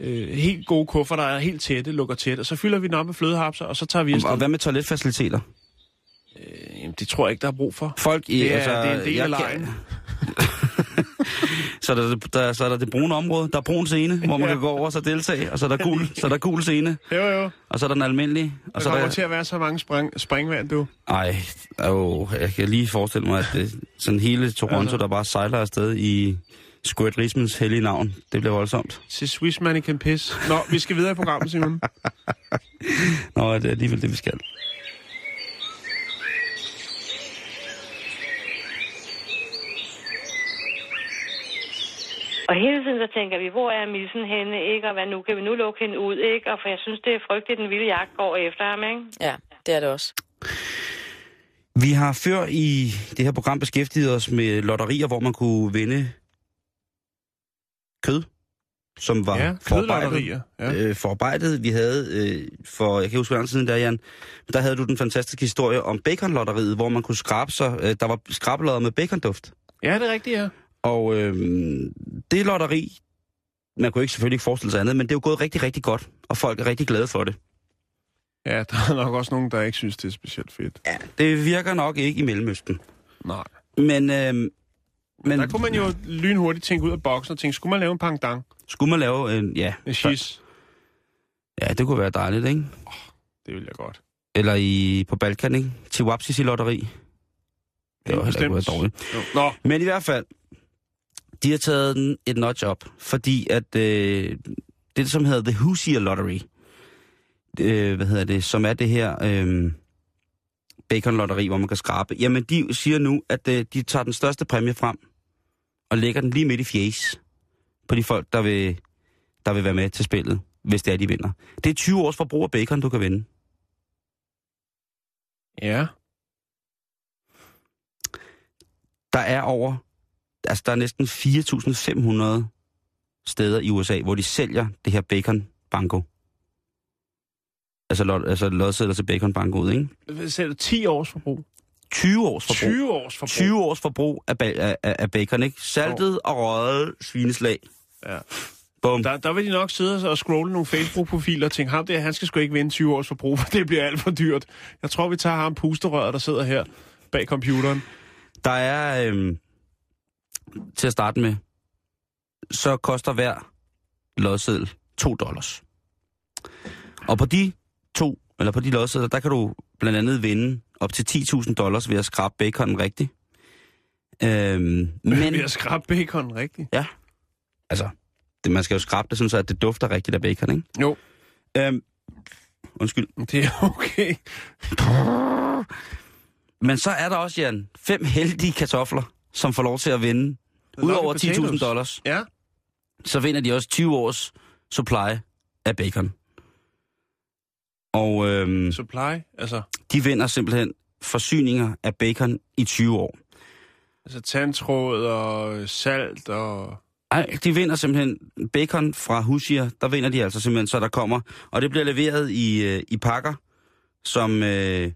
øh, helt gode kuffer, der er helt tætte, lukker tæt, og så fylder vi den op med flødehapser, og så tager vi afsted. og hvad med toiletfaciliteter? Jamen, det tror jeg ikke, der er brug for. Folk i... Det er, altså, det er en del jeg af lejen. Så er der, der, så er der det brune område. Der er brun scene, hvor man Ja. kan gå over og så deltage. Og så er der gul, så er der gul scene. Jo, jo. Og så er der den almindelige. Og Der så er kommer der... til at være så mange spring, springvand, du. Ej, åh, jeg kan lige forestille mig, at det, sådan hele Toronto, Altså. der bare sejler afsted i, Squirt Rismans hellige navn. Det bliver voldsomt. C'est Swiss man can piss. Nå, vi skal videre i programmet, Simon. Nå, det er alligevel det, vi skal. Og hele tiden så tænker vi, hvor er missen henne, ikke? Og hvad nu? Kan vi nu lukke hende ud, ikke? Og for jeg synes, det er frygteligt, den vilde jagt går efter ham, ikke? Ja, det er det også. Vi har før i det her program beskæftiget os med lotterier, hvor man kunne vinde kød, som var Ja, forarbejdet. Ja. Øh, forarbejdet. Vi havde øh, for, jeg kan huske, hvor lang tid siden der, Jan, men der havde du den fantastiske historie om baconlotteriet, hvor man kunne skrabe sig, øh, der var skrabelodder med baconduft. ja, det er rigtigt, ja. Og øh, det lotteri, man kunne ikke selvfølgelig ikke forestille sig andet, men det er jo gået rigtig, rigtig godt, og folk er rigtig glade for det. Ja, der er nok også nogen, der ikke synes, det er specielt fedt. Ja. Det virker nok ikke i Mellemøsten. Nej. Men, øh, men Men... Der kunne man jo lynhurtigt tænke ud af boksen og tænke, skulle man lave en pangdang? skulle man lave en, ja, En shiz? ja, det kunne være dejligt, ikke? Det vil jeg godt. Eller i, på Balkan, ikke? Til Wapsisi lotteri. Det var heller ikke dårligt. Jo. Nå, Men i hvert fald, de har taget den et notch op, fordi at øh, det, som hedder The Hoosier Lottery, øh, hvad hedder det, som er det her øh, bacon-lotteri, hvor man kan skrabe, jamen de siger nu, at øh, de tager den største præmie frem og lægger den lige midt i fjes på de folk, der vil, der vil være med til spillet, hvis det er, de vinder. Det er 20 års forbrug af bacon, du kan vinde. ja. Der er over, altså der er næsten 4.500 steder i USA, hvor de sælger det her bacon banko. Altså, lod, altså lodsedler til bacon banko ud, ikke? Du? 10 års forbrug? 20 års forbrug. 20 års forbrug? 20 års forbrug af, af, af af bacon, ikke? Saltet og røget svineslag. Ja. Bum. Der, der vil de nok sidde og scrolle nogle Facebook-profiler og tænke, ham der, han skal sgu ikke vinde 20 års forbrug, for det bliver alt for dyrt. Jeg tror, vi tager ham pusterøret, der sidder her bag computeren. Der er, øhm, til at starte med, så koster hver lodseddel 2 dollars. Og på de to, eller på de lodsedler, der kan du blandt andet vinde op til 10.000 dollars ved at skrabe baconen rigtigt. Øhm, Men... Ved at skrabe bacon, rigtigt? ja, altså, det, man skal jo skrabe det sådan, så at det dufter rigtigt af bacon, ikke? Jo, Øhm, undskyld. det er okay. Men så er der også, Jan, fem heldige kartofler, som får lov til at vinde. Udover Lucky 10.000 potatoes. dollars, Ja. så vinder de også 20 års supply af bacon. Og øhm, Supply, altså, de vinder simpelthen forsyninger af bacon i 20 år. altså tandtråd og salt og... Ej, de vinder simpelthen bacon fra Husier, der vinder de altså simpelthen, så der kommer. Og det bliver leveret i, øh, i pakker, som øh,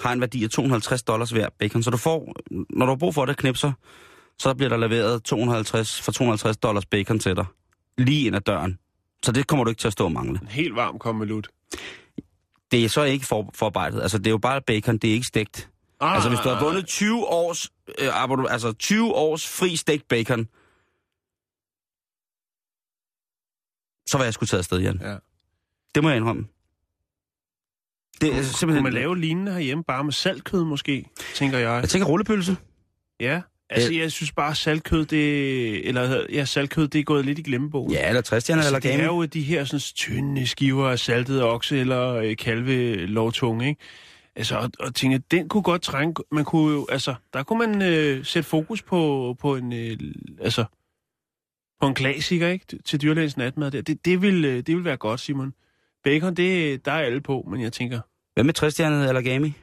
har en værdi af 250 dollars hver bacon. Så du får, når du har brug for det, knipser, så bliver der leveret 250, for 250 dollars bacon til dig. Lige ind ad døren. Så det kommer du ikke til at stå og mangle. En helt varm konvolut. Det er så ikke for, forarbejdet. Altså, det er jo bare bacon, det er ikke stegt. Ah, Altså, hvis du har vundet 20 års, øh, altså 20 års fri stegt bacon, så var jeg sgu taget afsted, Jan. Ja. Det må jeg indrømme. Det er Kunne simpelthen... man lave lignende herhjemme, bare med saltkød måske, tænker jeg. Jeg tænker rullepølse. Ja, altså jeg synes bare, saltkød, det, eller ja, saltkød, det er gået lidt i glemmebogen. Ja, eller træstjerner, altså, eller det er jo de her sådan, tynde skiver af saltet okse eller øh, kalve lovtunge, ikke? Altså, og, og tænker, den kunne godt trænge, man kunne jo, altså, der kunne man øh, sætte fokus på, på en, øh, altså, på en klassiker, ikke? Til dyrlægens natmad der. Det, det, vil, øh, det vil være godt, Simon. Bacon, det, der er alle på, men jeg tænker, Hvad med træstjernet eller game?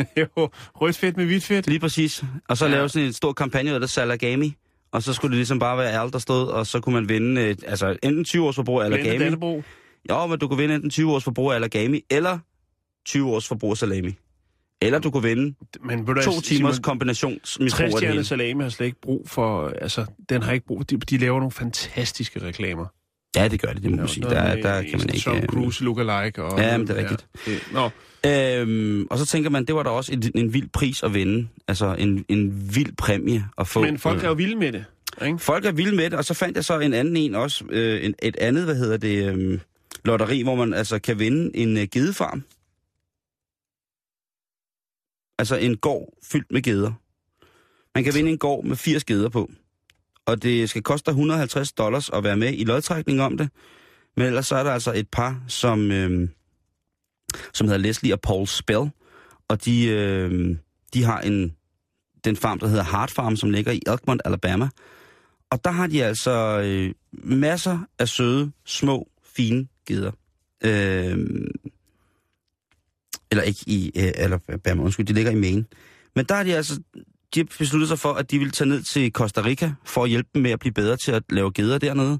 jo, rødt fedt med hvidt fedt. Lige præcis. Og så Ja. ja. lave sådan en stor kampagne det salagami. Og så skulle det ligesom bare være alt, der stod, og så kunne man vinde øh, altså enten 20 års forbrug af alagami. Dannebro. Jo, men du kunne vinde enten 20 års forbrug af alagami, eller 20 års forbrug af salami. Eller du kunne vinde Men to hvad, timers kombinationsmisbrug af det hele. salami har slet ikke brug for, altså, den har ikke brug, de, de laver nogle fantastiske reklamer. Ja, det gør det, det må man sige. Der, der kan man ikke... Tom øh, Cruise lookalike. Og, Ja, men det er rigtigt. det, nå, Øhm, og så tænker man, det var da også en, en vild pris at vinde. Altså en, en vild præmie at få. men folk er jo vilde med det. Ikke? Folk er vilde med det, og så fandt jeg så en anden en også. Øh, en, et andet, hvad hedder det, øhm, lotteri, hvor man altså kan vinde en øh, gedefarm. Altså en gård fyldt med geder. Man kan vinde en gård med 80 geder på og det skal koste dig 150 dollars at være med i lodtrækning om det. Men ellers så er der altså et par, som, øh, som hedder Leslie og Paul Spell, og de, øh, de har en, den farm, der hedder Hart Farm, som ligger i Elkmont, Alabama. Og der har de altså øh, masser af søde, små, fine geder. Øh, eller ikke i øh, Alabama, undskyld, de ligger i Maine. Men der har de altså de har besluttet sig for, at de vil tage ned til Costa Rica for at hjælpe dem med at blive bedre til at lave geder dernede.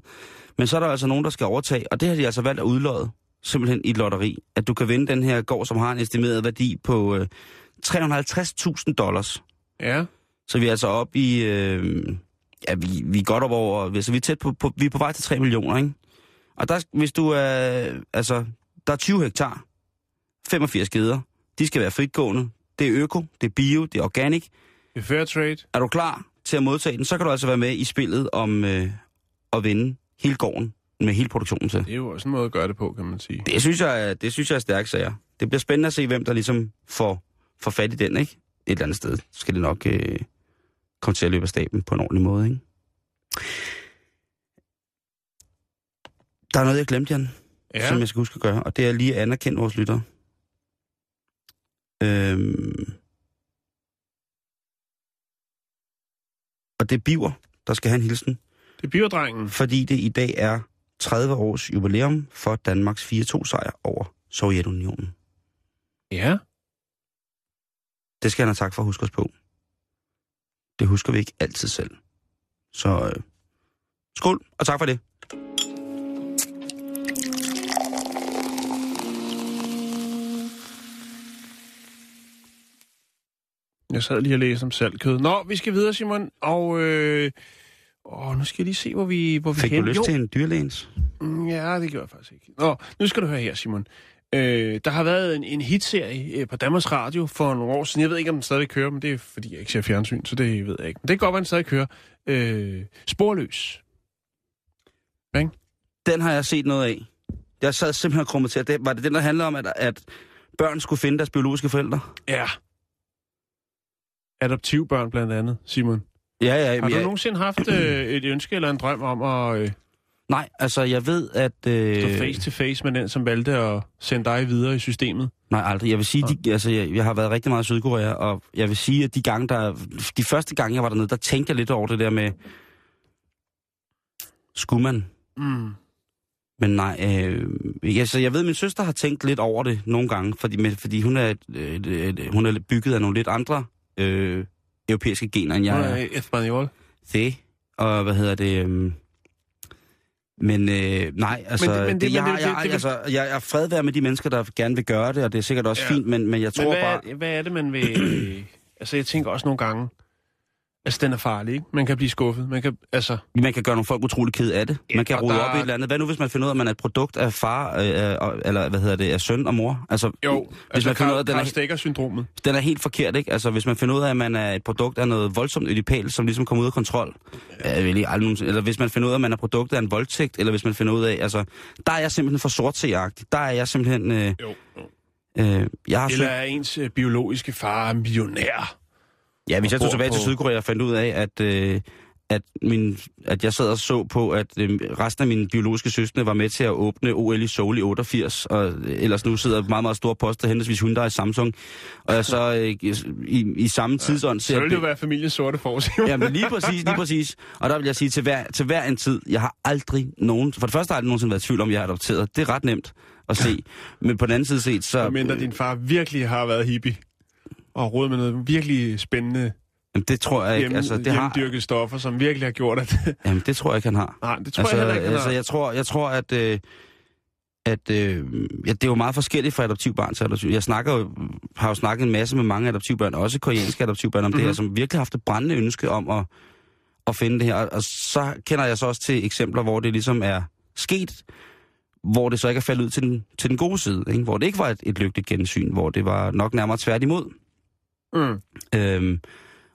Men så er der altså nogen, der skal overtage, og det har de altså valgt at udlåde simpelthen i et lotteri. At du kan vinde den her gård, som har en estimeret værdi på øh, 350.000 dollars. Ja. Så vi er altså oppe i... Øh, ja, vi, vi er godt op over... Altså, vi er tæt på, på... Vi er på vej til 3 millioner, ikke? Og der, hvis du er... Altså, der er 20 hektar. 85 geder. De skal være fritgående. Det er øko, det er bio, det er organic. Fair trade. Er du klar til at modtage den, så kan du altså være med i spillet om øh, at vinde hele gården med hele produktionen til. Det er jo også en måde at gøre det på, kan man sige. Det synes jeg, er- det synes jeg er stærkt sager. Det bliver spændende at se, hvem der ligesom får, får fat i den, ikke? Et eller andet sted skal det nok øh, komme til at løbe af staben på en ordentlig måde, ikke? Der er noget, jeg glemte, Jan, ja. som jeg skal huske at gøre, og det er lige at anerkende vores lyttere. Øhm... det er Biver, der skal have en hilsen, Det er biodrengen. fordi det i dag er 30 års jubilæum for Danmarks 4-2-sejr over Sovjetunionen. Ja. Det skal han have tak for at huske os på. Det husker vi ikke altid selv. Så øh, skål, og tak for det. Jeg sad lige og læste om saltkød. Nå, vi skal videre, Simon. Og øh, åh, nu skal jeg lige se, hvor vi, hvor vi Fik du hen. lyst Jo. til en dyrlægens? Mm, Ja, det gjorde jeg faktisk ikke. Nå, nu skal du høre her, Simon. Øh, der har været en, en hitserie øh, på Danmarks Radio for nogle år siden. Jeg ved ikke, om den stadig kører, men det er, fordi jeg ikke ser fjernsyn, så det ved jeg ikke. Men det kan godt være, den stadig kører. Øh, sporløs. Den har jeg set noget af. Jeg sad simpelthen og krummet til. Det, var det den, der handlede om, at, at børn skulle finde deres biologiske forældre? Ja. Adoptivbørn blandt andet, Simon. Ja, ja. Har du jeg, nogensinde haft øh, et ønske eller en drøm om at øh, Nej, altså jeg ved, at... stå Øh, face to face med den, som valgte at sende dig videre i systemet? Nej, aldrig. Jeg vil sige, de, altså, jeg, jeg har været rigtig meget i Sydkorea, og jeg vil sige, at de gange, der, de første gange, jeg var dernede, der tænkte jeg lidt over det der med, skulle man? Mm. Men nej, øh, altså, jeg ved, at min søster har tænkt lidt over det nogle gange, fordi, med, fordi hun, er, et, et, hun er bygget af nogle lidt andre øh, europæiske gener, end jeg er. Espanol. Det, og hvad hedder det... Øh, men øh, nej, altså, Men det- men det, jeg, men har- det- jeg, det- det- altså, jeg er fred være med de mennesker, der gerne vil gøre det, og det er sikkert også Ja. ja. fint, men, men jeg tror Men hvad, bare... er, hvad er det, man vil... altså, jeg tænker også nogle gange, altså, den er farlig, ikke? Man kan blive skuffet. Man kan, altså... Man kan gøre nogle folk utrolig ked af det. Ja, Man kan rode der op i et eller andet. Hvad nu, hvis man finder ud af, at man er et produkt af far, øh, øh, eller hvad hedder det, af søn og mor? Altså, Jo, hvis altså, man finder ud af, den er, Stegger-syndromet. den er helt forkert, ikke? Altså, hvis man finder ud af, at man er et produkt af noget voldsomt ødipal, som ligesom kommer ud af kontrol, ja. vil ikke aldrig eller hvis man finder ud af, at man er produkt af en voldtægt, eller hvis man finder ud af, altså, der er jeg simpelthen for sortseagtig. Der er jeg simpelthen, øh, Jo, jo. øh, jeg har Eller er ens øh, biologiske far millionær? Ja, hvis jeg og tog tilbage på- til Sydkorea og fandt ud af, at, øh, at, min, at jeg sad og så på, at øh, resten af mine biologiske søskende var med til at åbne OL i Seoul i 88, og ellers nu sidder meget, meget store poster, henholdsvis Hyundai og Samsung, og jeg så øh, i, i samme tidsånd Så ser vil det jo være familiens sorte forside. Ja, men lige præcis, lige præcis. Og der vil jeg sige til hver, til hver en tid, jeg har aldrig nogen... For det første har jeg aldrig nogensinde været i tvivl om, jeg er adopteret. Det er ret nemt at se. Men på den anden side set, så... Mindre din far virkelig har været hippie og råd med noget virkelig spændende Jamen, det tror jeg ikke. hjem, altså, det har, stoffer, som virkelig har gjort, at... jamen, det tror jeg ikke, han har. Nej, det tror altså, jeg heller ikke, han altså, har. jeg tror, jeg tror, at... Øh, at øh, ja, det er jo meget forskelligt fra adoptivbarn til adoptiv. Jeg snakker jo, har jo snakket en masse med mange adoptivbørn, også koreanske adoptivbørn, om mm-hmm. det her, som virkelig har haft et brændende ønske om at, at finde det her. Og, så kender jeg så også til eksempler, hvor det ligesom er sket, hvor det så ikke er faldet ud til den, til den gode side, ikke? hvor det ikke var et, et lygtigt gensyn, hvor det var nok nærmere tværtimod. Mm. Øhm,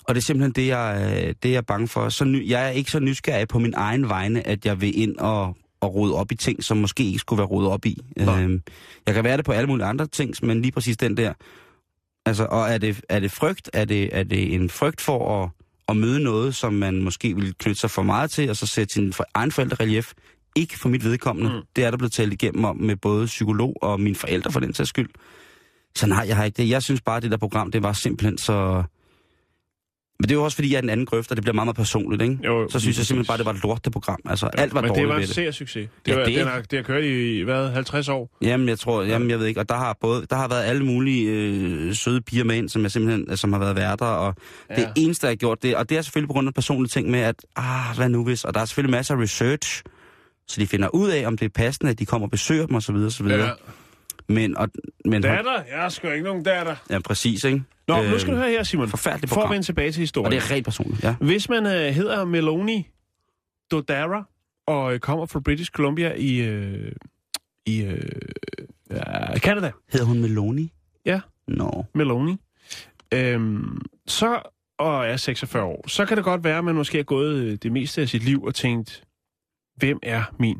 og det er simpelthen det, jeg, øh, det, jeg er bange for. Så ny, jeg er ikke så nysgerrig på min egen vegne, at jeg vil ind og, og rode op i ting, som måske ikke skulle være rodet op i. Nej. Øhm, jeg kan være det på alle mulige andre ting, men lige præcis den der. Altså, og er det, er det frygt? Er det, er det en frygt for at, at møde noget, som man måske ville knytte sig for meget til, og så sætte sin for- egen forældre relief. Ikke for mit vedkommende. Mm. Det er der blevet talt igennem om med både psykolog og mine forældre for den sags skyld. Så nej, jeg har ikke det. Jeg synes bare, at det der program, det var simpelthen så... Men det er jo også, fordi jeg er den anden grøft, og det bliver meget, meget personligt, ikke? Jo, så synes jeg simpelthen bare, det var et lorteprogram. Altså, alt var Men dårligt det var en sær succes. Det, Ja, var, det- Den har, det har kørt i, hvad, 50 år? Jamen, jeg tror, jamen, jeg ved ikke, og der har både, der har været alle mulige øh, søde piger med ind, som jeg simpelthen, som har været værter, og ja. det eneste, jeg har gjort det, og det er selvfølgelig på grund af personlige ting med, at, ah, hvad nu hvis, og der er selvfølgelig masser af research, så de finder ud af, om det er passende, at de kommer og besøger dem, og så videre, og så videre. Ja. Men, og, men, Datter? Jeg har sgu ikke nogen datter. ja, præcis, ikke? Nå, Øh, nu skal du høre her, Simon. forfærdeligt For at program. vende tilbage til Og historien. det er rent personligt, ja. Hvis man øh, hedder Meloni Dodara og øh, kommer fra British Columbia i, øh, i øh, ja, Canada, Hedder hun Meloni? Ja. Nå. Meloni, øhm, så og er 46 år, så kan det godt være, at man måske har gået øh, det meste af sit liv og tænkt, hvem er min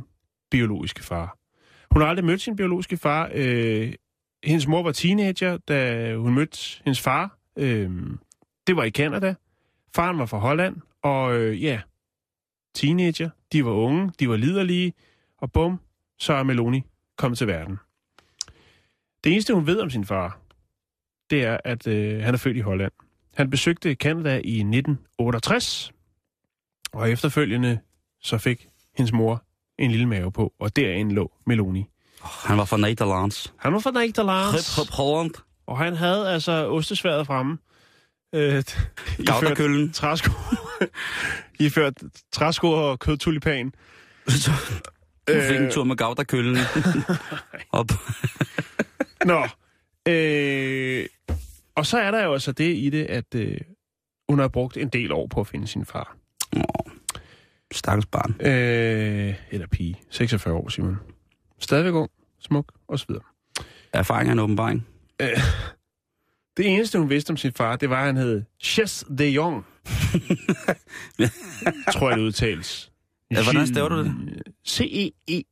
biologiske far? Hun har aldrig mødt sin biologiske far. Øh, hendes mor var teenager, da hun mødte hendes far. Øh, det var i Canada. Faren var fra Holland, og øh, ja, teenager, de var unge, de var liderlige, og bum, så er Meloni kommet til verden. Det eneste, hun ved om sin far, det er, at øh, han er født i Holland. Han besøgte Canada i 1968, og efterfølgende så fik hendes mor en lille mave på, og derinde lå Meloni. Han var fra Nederlands. Han var fra Nederlands, Hop, hop, Holland. og han havde altså ostesværet fremme. Øh, iført Gauderkøllen. træsko. I ført træsko og kødtulipan. Så du fik en Øh. tur med Gauderkøllen. Op. Nå. Øh, og så er der jo altså det i det, at øh, hun har brugt en del år på at finde sin far. Åh, Stakkels barn. Øh, eller pige. 46 år, Simon. Stadigvæk ung, smuk, og så videre. Erfaring er en åbenbaring. Det eneste, hun vidste om sin far, det var, at han hed Ches de Jong. Tror jeg, det udtales. Ja, hvordan staver du det? E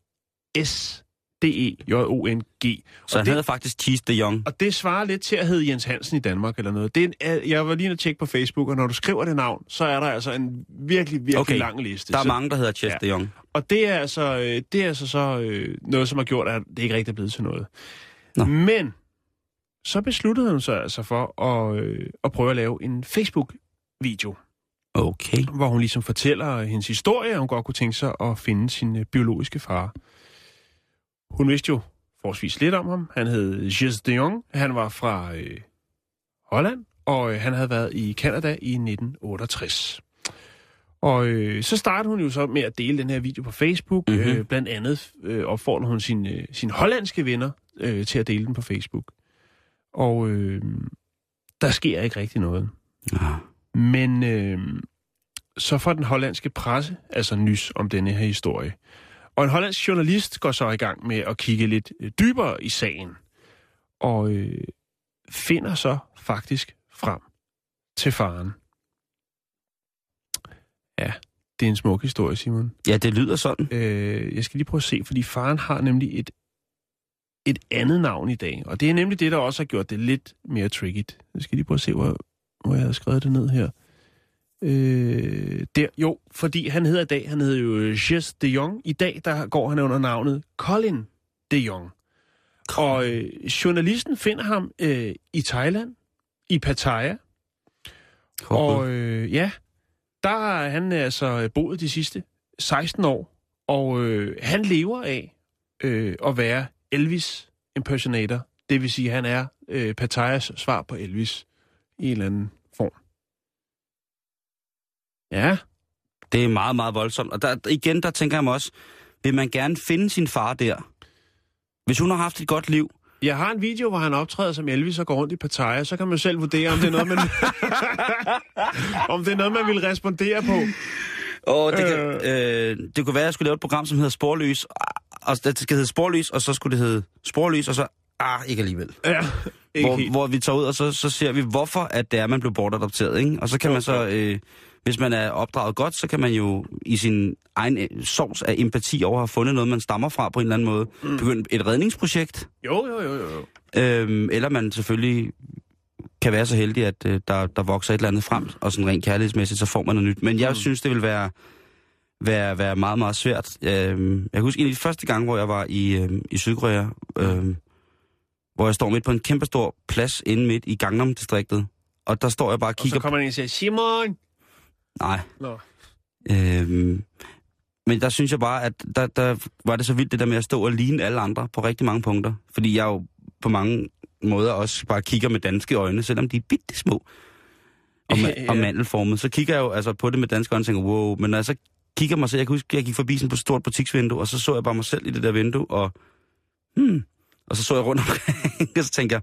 C-E-E-S-D-E-J-O-N-G. Så Og han det- havde faktisk Cheese de Jong. Og det svarer lidt til at hedde Jens Hansen i Danmark eller noget. Det er en, jeg var lige at tjekke på Facebook, og når du skriver det navn, så er der altså en virkelig, virkelig Okay. lang liste. Der er så, mange, der hedder Chess Ja. de Jong. Og det er altså, øh, det er altså så øh, noget, som har gjort, at det ikke rigtig er blevet til noget. Nå. Men så besluttede hun sig altså for at, øh, at prøve at lave en Facebook-video, Okay. hvor hun ligesom fortæller hendes historie, og hun godt kunne tænke sig at finde sin øh, biologiske far. Hun vidste jo forholdsvis lidt om ham. Han hed Gilles de Jong. Han var fra øh, Holland, og øh, han havde været i Canada i 1968. Og øh, så startede hun jo så med at dele den her video på Facebook. Mhm. Mm-hmm. Øh, blandt andet øh, opfordrede hun sine øh, sin hollandske venner øh, til at dele den på Facebook. Og øh, der sker ikke rigtig noget. Ja. Men øh, så får den hollandske presse altså nys om denne her historie. Og en hollandsk journalist går så i gang med at kigge lidt øh, dybere i sagen. Og øh, finder så faktisk frem til faren. Ja, det er en smuk historie, Simon. ja, det lyder sådan. Øh, jeg skal lige prøve at se, fordi faren har nemlig et, et andet navn i dag. Og det er nemlig det, der også har gjort det lidt mere tricky. Jeg skal lige prøve at se, hvor, hvor jeg havde skrevet det ned her. Øh, der, jo, fordi han hedder i dag, han hedder jo Jes de Jong. I dag, der går han under navnet Colin de Jong. Og øh, journalisten finder ham øh, i Thailand, i Pattaya. Og øh, ja, der har han altså boet de sidste 16 år, og øh, han lever af øh, at være Elvis impersonator. Det vil sige, at han er øh, Pattayas svar på Elvis i en eller anden. Ja, Det er meget, meget voldsomt. Og der, igen, der tænker jeg mig også, vil man gerne finde sin far der? Hvis hun har haft et godt liv, jeg har en video, hvor han optræder som Elvis og går rundt i Pattaya, så kan man selv vurdere, om det er noget, man, om det er noget, man vil respondere på. og det, kan, øh, det kunne være, at jeg skulle lave et program, som hedder Sporløs, og det skal hedde Sporløs, og så skulle det hedde Sporløs, og så, ah, ikke alligevel. Ja, ikke Hvor, helt. hvor vi tager ud, og så, så ser vi, hvorfor at det er, man blev bortadopteret, ikke? Og så kan man så, øh, hvis man er opdraget godt, så kan man jo i sin egen øh, sovs af empati over have fundet noget, man stammer fra på en eller anden måde, mm. begynde et redningsprojekt, Jo, jo, jo, jo. jo. Øhm, eller man selvfølgelig kan være så heldig, at øh, der, der vokser et eller andet frem, og sådan rent kærlighedsmæssigt, så får man noget nyt. Men jeg mm. synes, det vil være, være, være meget, meget svært. Øh, jeg kan huske en af de første gange, hvor jeg var i, øh, i Sydkorea, øh, hvor jeg står midt på en kæmpestor plads inde midt i Gangnam-distriktet, og der står jeg bare og Og kigger så kommer den og siger, Simon! Nej. Nå. Øhm, men der synes jeg bare, at der, der var det så vildt det der med at stå og ligne alle andre på rigtig mange punkter. Fordi jeg jo på mange måder også bare kigger med danske øjne, selvom de er bitte små og, ma- Ja. og mandelformet. Så kigger jeg jo altså på det med danske øjne og tænker, wow, men når jeg så kigger mig selv, jeg kan huske, jeg gik forbi sådan på et stort butiksvindue, og så så jeg bare mig selv i det der vindue, og hmm, og så så jeg rundt omkring, og så tænker jeg,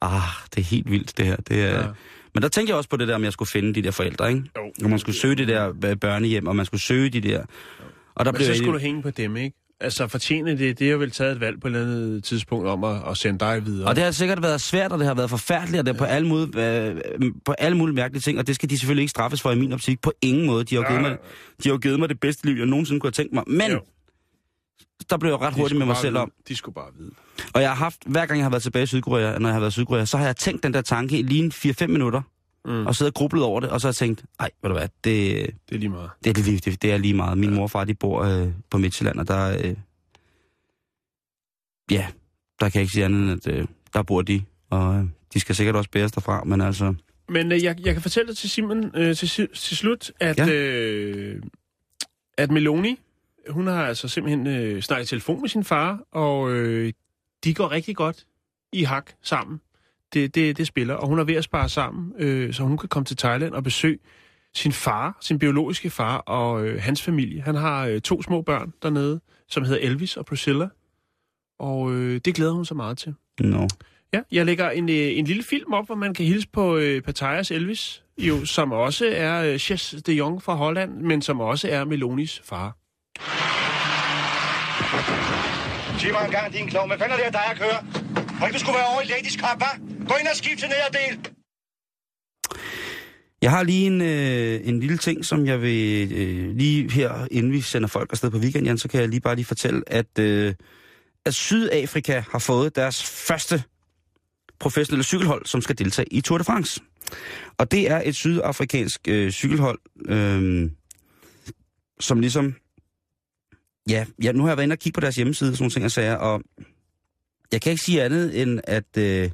ah, det er helt vildt det her. Det er, Ja. Ja. Men der tænkte jeg også på det der, om jeg skulle finde de der forældre, ikke? Jo. Og man skulle søge det der øh, børnehjem, og man skulle søge de der... Og der Men blev så jeg- skulle du hænge på dem, ikke? Altså fortjene det, det har vel taget et valg på et eller andet tidspunkt om at, at sende dig videre. Og det har sikkert været svært, og det har været forfærdeligt, og det er på alle, mulige, øh, på alle mulige mærkelige ting, og det skal de selvfølgelig ikke straffes for i min optik. På ingen måde. De har, jo givet, mig, de har givet mig det bedste liv, jeg nogensinde kunne have tænkt mig. Men Jo. Der blev jeg ret De hurtigt med mig selv vide. om. De skulle bare vide. Og jeg har haft, hver gang jeg har været tilbage i Sydkorea, når jeg har været i Sydkorea, så har jeg tænkt den der tanke i lige en 4-5 minutter, Mm. og siddet og grublet over det, og så har jeg tænkt, nej, ved du hvad, det, Det er lige meget. det, er, det, det, det er lige meget. Min mor og far, de bor øh, på Midtjylland, og der, øh, ja, der kan jeg ikke sige andet end, at øh, der bor de, og øh, de skal sikkert også bæres derfra, men altså, Men øh, jeg, jeg kan fortælle dig til Simon øh, til, til slut, at, ja. Ja. øh, at Meloni, hun har altså simpelthen øh, snakket i telefon med sin far, og øh, de går rigtig godt i hak sammen. Det, det, det spiller, og hun er ved at spare sammen, øh, så hun kan komme til Thailand og besøge sin far, sin biologiske far og øh, hans familie. Han har øh, to små børn dernede, som hedder Elvis og Priscilla, og øh, det glæder hun sig meget til. no. Ja, jeg lægger en, øh, en lille film op, hvor man kan hilse på øh, Pattayas Elvis, jo, som også er øh, Chess de Jong fra Holland, men som også er Melonis far. Sig mig engang, din klog. Hvad fanden er det, at dig at køre? Må ikke du skulle være over i Ladies Cup, hva'? Gå ind og skift til nederdel. Jeg har lige en, øh, en lille ting, som jeg vil øh, lige her, inden vi sender folk afsted på weekend, Jan, så kan jeg lige bare lige fortælle, at, øh, at Sydafrika har fået deres første professionelle cykelhold, som skal deltage i Tour de France. Og det er et sydafrikansk øh, cykelhold, øh, som ligesom... Ja, ja, nu har jeg været inde og kigge på deres hjemmeside og sådan nogle ting, jeg sagde, og jeg kan ikke sige andet end, at... Øh,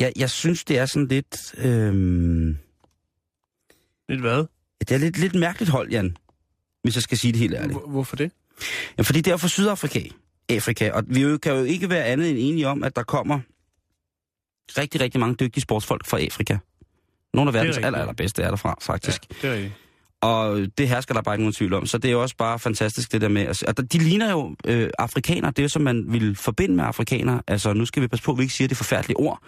jeg, jeg synes, det er sådan lidt... Øh, Lidt hvad? det er lidt, lidt mærkeligt hold, Jan, hvis jeg skal sige det helt ærligt. Hvor- Hvorfor det? Ja, fordi det er fra Sydafrika, Afrika, og vi kan jo ikke være andet end enige om, at der kommer rigtig, rigtig mange dygtige sportsfolk fra Afrika. Nogle af verdens aller, allerbedste er derfra, faktisk. Ja, det er rigtigt. Og det hersker der bare ikke nogen tvivl om. Så det er jo også bare fantastisk, det der med... Altså, og de ligner jo øh, afrikanere. Det er jo, som man vil forbinde med afrikanere. Altså, nu skal vi passe på, at vi ikke siger det forfærdelige ord.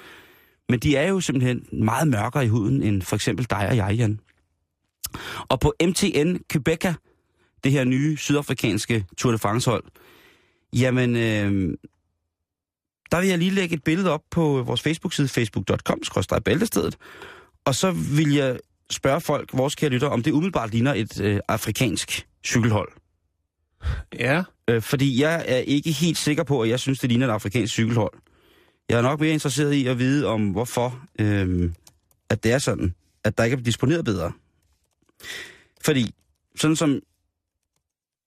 Men de er jo simpelthen meget mørkere i huden, end for eksempel dig og jeg, Jan. Og på MTN Quebeca, det her nye sydafrikanske Tour de France-hold, jamen, øh, der vil jeg lige lægge et billede op på vores Facebook-side, facebook.com-bæltestedet. Og så vil jeg spørge folk, vores kære lytter, om det umiddelbart ligner et øh, afrikansk cykelhold. Ja, Øh, fordi jeg er ikke helt sikker på, at jeg synes, det ligner et afrikansk cykelhold. Jeg er nok mere interesseret i at vide om, hvorfor øh, at det er sådan, at der ikke er disponeret bedre. Fordi, sådan som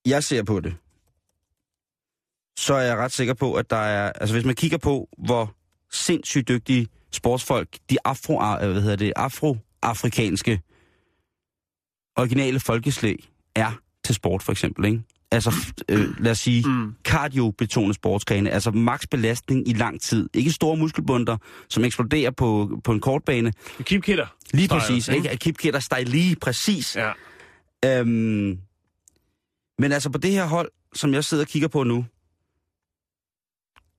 jeg ser på det, så er jeg ret sikker på, at der er... Altså, hvis man kigger på, hvor sindssygt dygtige sportsfolk, de afro, øh, hvad hedder det, afroafrikanske originale folkeslag er til sport, for eksempel, ikke? Altså, øh, lad os sige, Mm. cardio-betonet sportsgrene, altså maks belastning i lang tid. Ikke store muskelbunder, som eksploderer på, på en kortbane. Keep Kidder. Lige Style, præcis, ikke? ikke? At Kip Ketter style lige præcis. Ja. Øhm, men altså på det her hold, som jeg sidder og kigger på nu,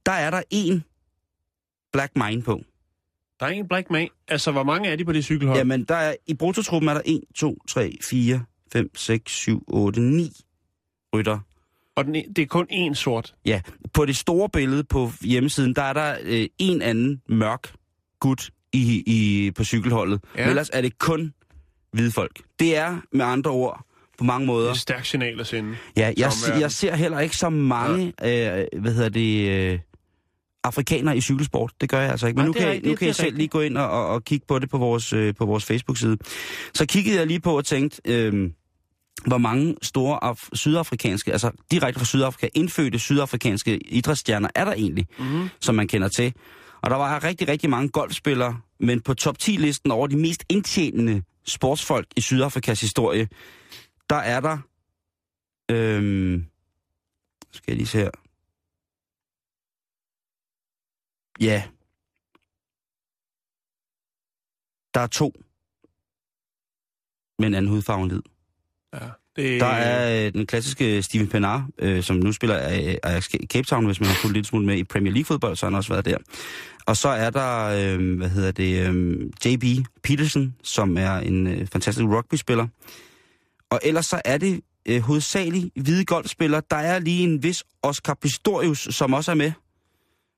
der er der en Black Mine på. Der er en Black Man. Altså, hvor mange er de på det cykelhold? Jamen, der er, i brutotruppen er der 1, 2, 3, 4, 5, 6, 7, 8, 9 rytter. Og den, e- det er kun én sort. Ja, på det store billede på hjemmesiden, der er der øh, en anden mørk gut i, i, på cykelholdet. Ja. Ja. Men ellers er det kun hvide folk. Det er med andre ord på mange Det måder. er et stærkt signal at sende. Ja, jeg, jeg ser heller ikke så mange, øh, hvad hedder det, øh, afrikanere i cykelsport. Det gør jeg altså ikke. Men Nej, nu kan, rigtigt, nu kan I selv rigtigt. lige gå ind og, og, og kigge på det på vores, øh, på vores Facebook-side. Så kiggede jeg lige på og tænkte, øh, hvor mange store af, sydafrikanske, altså direkte fra Sydafrika, indfødte sydafrikanske idrætsstjerner er der egentlig, mm-hmm. som man kender til. Og der var rigtig, rigtig mange golfspillere, men på top 10-listen over de mest indtjenende sportsfolk i Sydafrikas historie, der er der... Øhm, skal jeg lige se her. Ja. Der er to med en anden hudfarve end hvid. Ja, det, Der er øh, den klassiske Steven Pienaar, øh, som nu spiller af Ajax Cape Town, hvis man har fulgt lidt smule med i Premier League-fodbold, så har han også været der. Og så er der, øh, hvad hedder det, øh, JB Peterson, som er en øh, fantastisk rugby-spiller. Og ellers så er det øh, hovedsageligt hvide golfspillere. Der er lige en vis Oscar Pistorius, som også er med.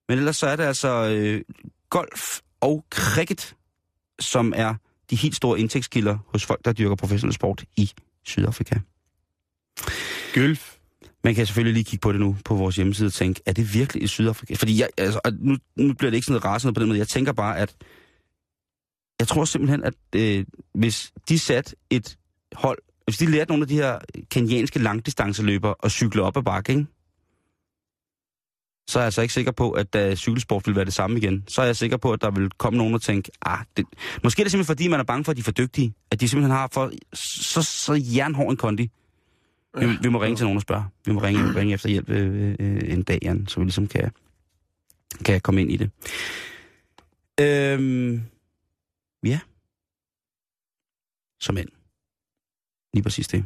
Men ellers så er det altså øh, golf og cricket, som er de helt store indtægtskilder hos folk, der dyrker professionel sport i Sydafrika. Gylf. Man kan selvfølgelig lige kigge på det nu på vores hjemmeside og tænke, er det virkelig i Sydafrika? Fordi jeg, altså, nu, nu bliver det ikke sådan noget rasende på den måde. Jeg tænker bare, at jeg tror simpelthen, at øh, hvis de satte et hold, hvis de lærte nogle af de her kenyanske langdistanceløbere at cykle op ad bakke, ikke? Så er jeg altså ikke sikker på, at uh, cykelsport vil være det samme igen. Så er jeg sikker på, at der vil komme nogen og tænke, ah, det... måske er det simpelthen fordi, man er bange for, at de er for dygtige. At de simpelthen har for så, så jernhård en kondi. Vi, vi må ringe til nogen og spørge. Vi må ringe, ringe efter hjælp øh, øh, en dag, Jan, så vi ligesom kan, kan komme ind i det. Øhm, ja. Som end. Lige præcis det.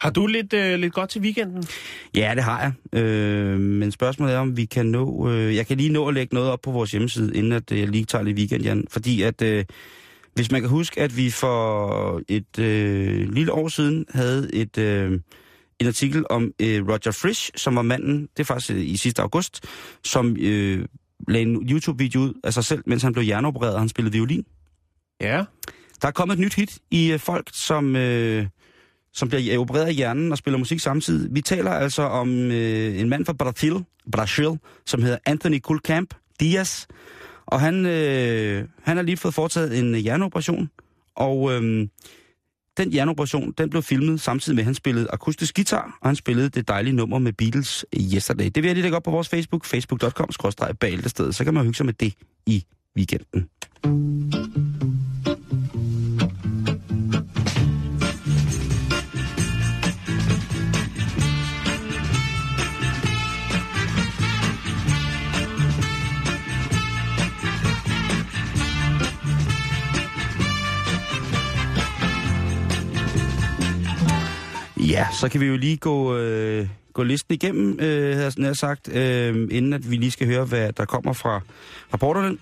Har du lidt, øh, lidt godt til weekenden? Ja, det har jeg. Øh, men spørgsmålet er, om vi kan nå... Øh, jeg kan lige nå at lægge noget op på vores hjemmeside, inden at øh, jeg lige tager lidt weekend, Jan. Fordi at... Øh, hvis man kan huske, at vi for et øh, lille år siden havde et, øh, en artikel om øh, Roger Frisch, som var manden, det er faktisk øh, i sidste august, som øh, lagde en YouTube-video ud af sig selv, mens han blev hjerneopereret, og han spillede violin. Ja. Der er kommet et nyt hit i øh, folk, som, øh, som bliver opereret i hjernen og spiller musik samtidig. Vi taler altså om øh, en mand fra Brasil, Brasil, som hedder Anthony Kulkamp Diaz. Og han, øh, han har lige fået foretaget en hjerneoperation. Og øh, den hjerneoperation, den blev filmet samtidig med, at han spillede akustisk guitar, og han spillede det dejlige nummer med Beatles Yesterday. Det vil jeg lige lægge op på vores Facebook, facebook.com-bæltested, så kan man hygge sig med det i weekenden. Ja, så kan vi jo lige gå, øh, gå listen igennem, øh, havde jeg sagt, øh, inden at vi lige skal høre, hvad der kommer fra rapporterne.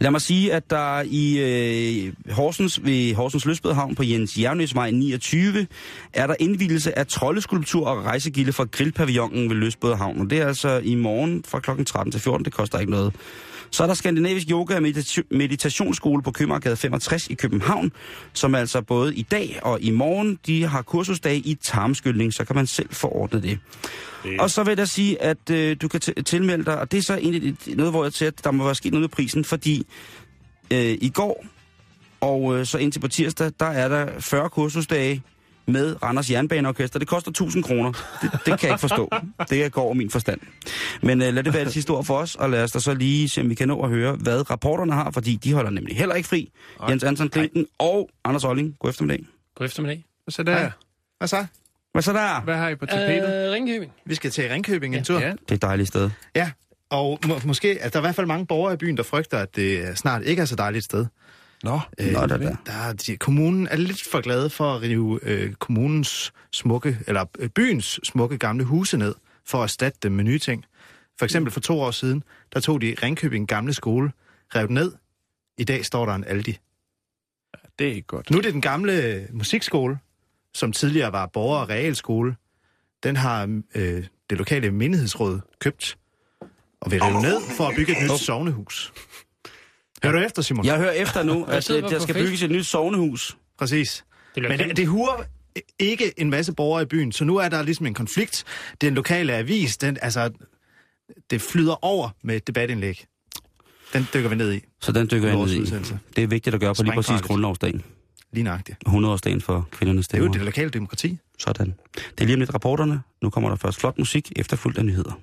Lad mig sige, at der i øh, Horsens, ved Horsens Løsbedhavn på Jens Jernøsvej 29, er der indvielse af troldeskulptur og rejsegilde fra grillpavillonen ved Løsbedhavn. Og det er altså i morgen fra kl. 13 til 14, det koster ikke noget. Så er der Skandinavisk Yoga og medita- Meditationsskole på Købmagergade 65 i København, som altså både i dag og i morgen, de har kursusdag i tarmskyldning, så kan man selv få ordnet det. det. Og så vil jeg sige, at øh, du kan t- tilmelde dig, og det er så egentlig et- noget, hvor jeg siger, at der må være sket noget med prisen, fordi øh, i går og øh, så indtil på tirsdag, der er der 40 kursusdage med Randers Jernbaneorkester. Det koster 1000 kroner. Det, det kan jeg ikke forstå. Det går over min forstand. Men øh, lad det være det sidste ord for os, og lad os da så lige se, om vi kan nå at høre, hvad rapporterne har, fordi de holder nemlig heller ikke fri. Nej. Jens Anton Klinken og Anders Olling. God eftermiddag. God eftermiddag. Så der. Hvad så? Hvad så der? Hvad har I på tapetet? Øh, Ringkøbing. Vi skal til Ringkøbing en Ja. tur. Ja. Det er et dejligt sted. ja. Og må, måske, altså, der er i hvert fald mange borgere i byen, der frygter, at det snart ikke er så dejligt et sted. Nå, Øh, Nå, da, da. Der er, de, kommunen er lidt for glade for at rive øh, kommunens smukke, eller øh, byens smukke gamle huse ned, for at erstatte dem med nye ting. For eksempel for to år siden, der tog de Ringkøbing gamle skole, rev den ned. I dag står der en Aldi. det er ikke godt. Nu er det den gamle musikskole, som tidligere var borger- og realskole. Den har øh, det lokale menighedsråd købt og vil rive ned for at bygge et nyt sovnehus. Hør du efter, Simon? Jeg hører efter nu, at på der skal bygges et nyt sovnehus. Præcis. Det Men det, det huer ikke en masse borgere i byen, så nu er der ligesom en konflikt. Den lokale avis, den, altså, det flyder over med debatindlæg. Den dykker vi ned i, Så den dykker jeg ned i. Det er vigtigt at gøre på lige præcis Sprængfarligt. grundlovsdagen. lige nøjagtigt. 100-årsdagen for kvindernes Det er jo stemmer. det lokale demokrati. Sådan. Det er lige om lidt rapporterne. Nu kommer der først flot musik, efterfulgt af nyheder.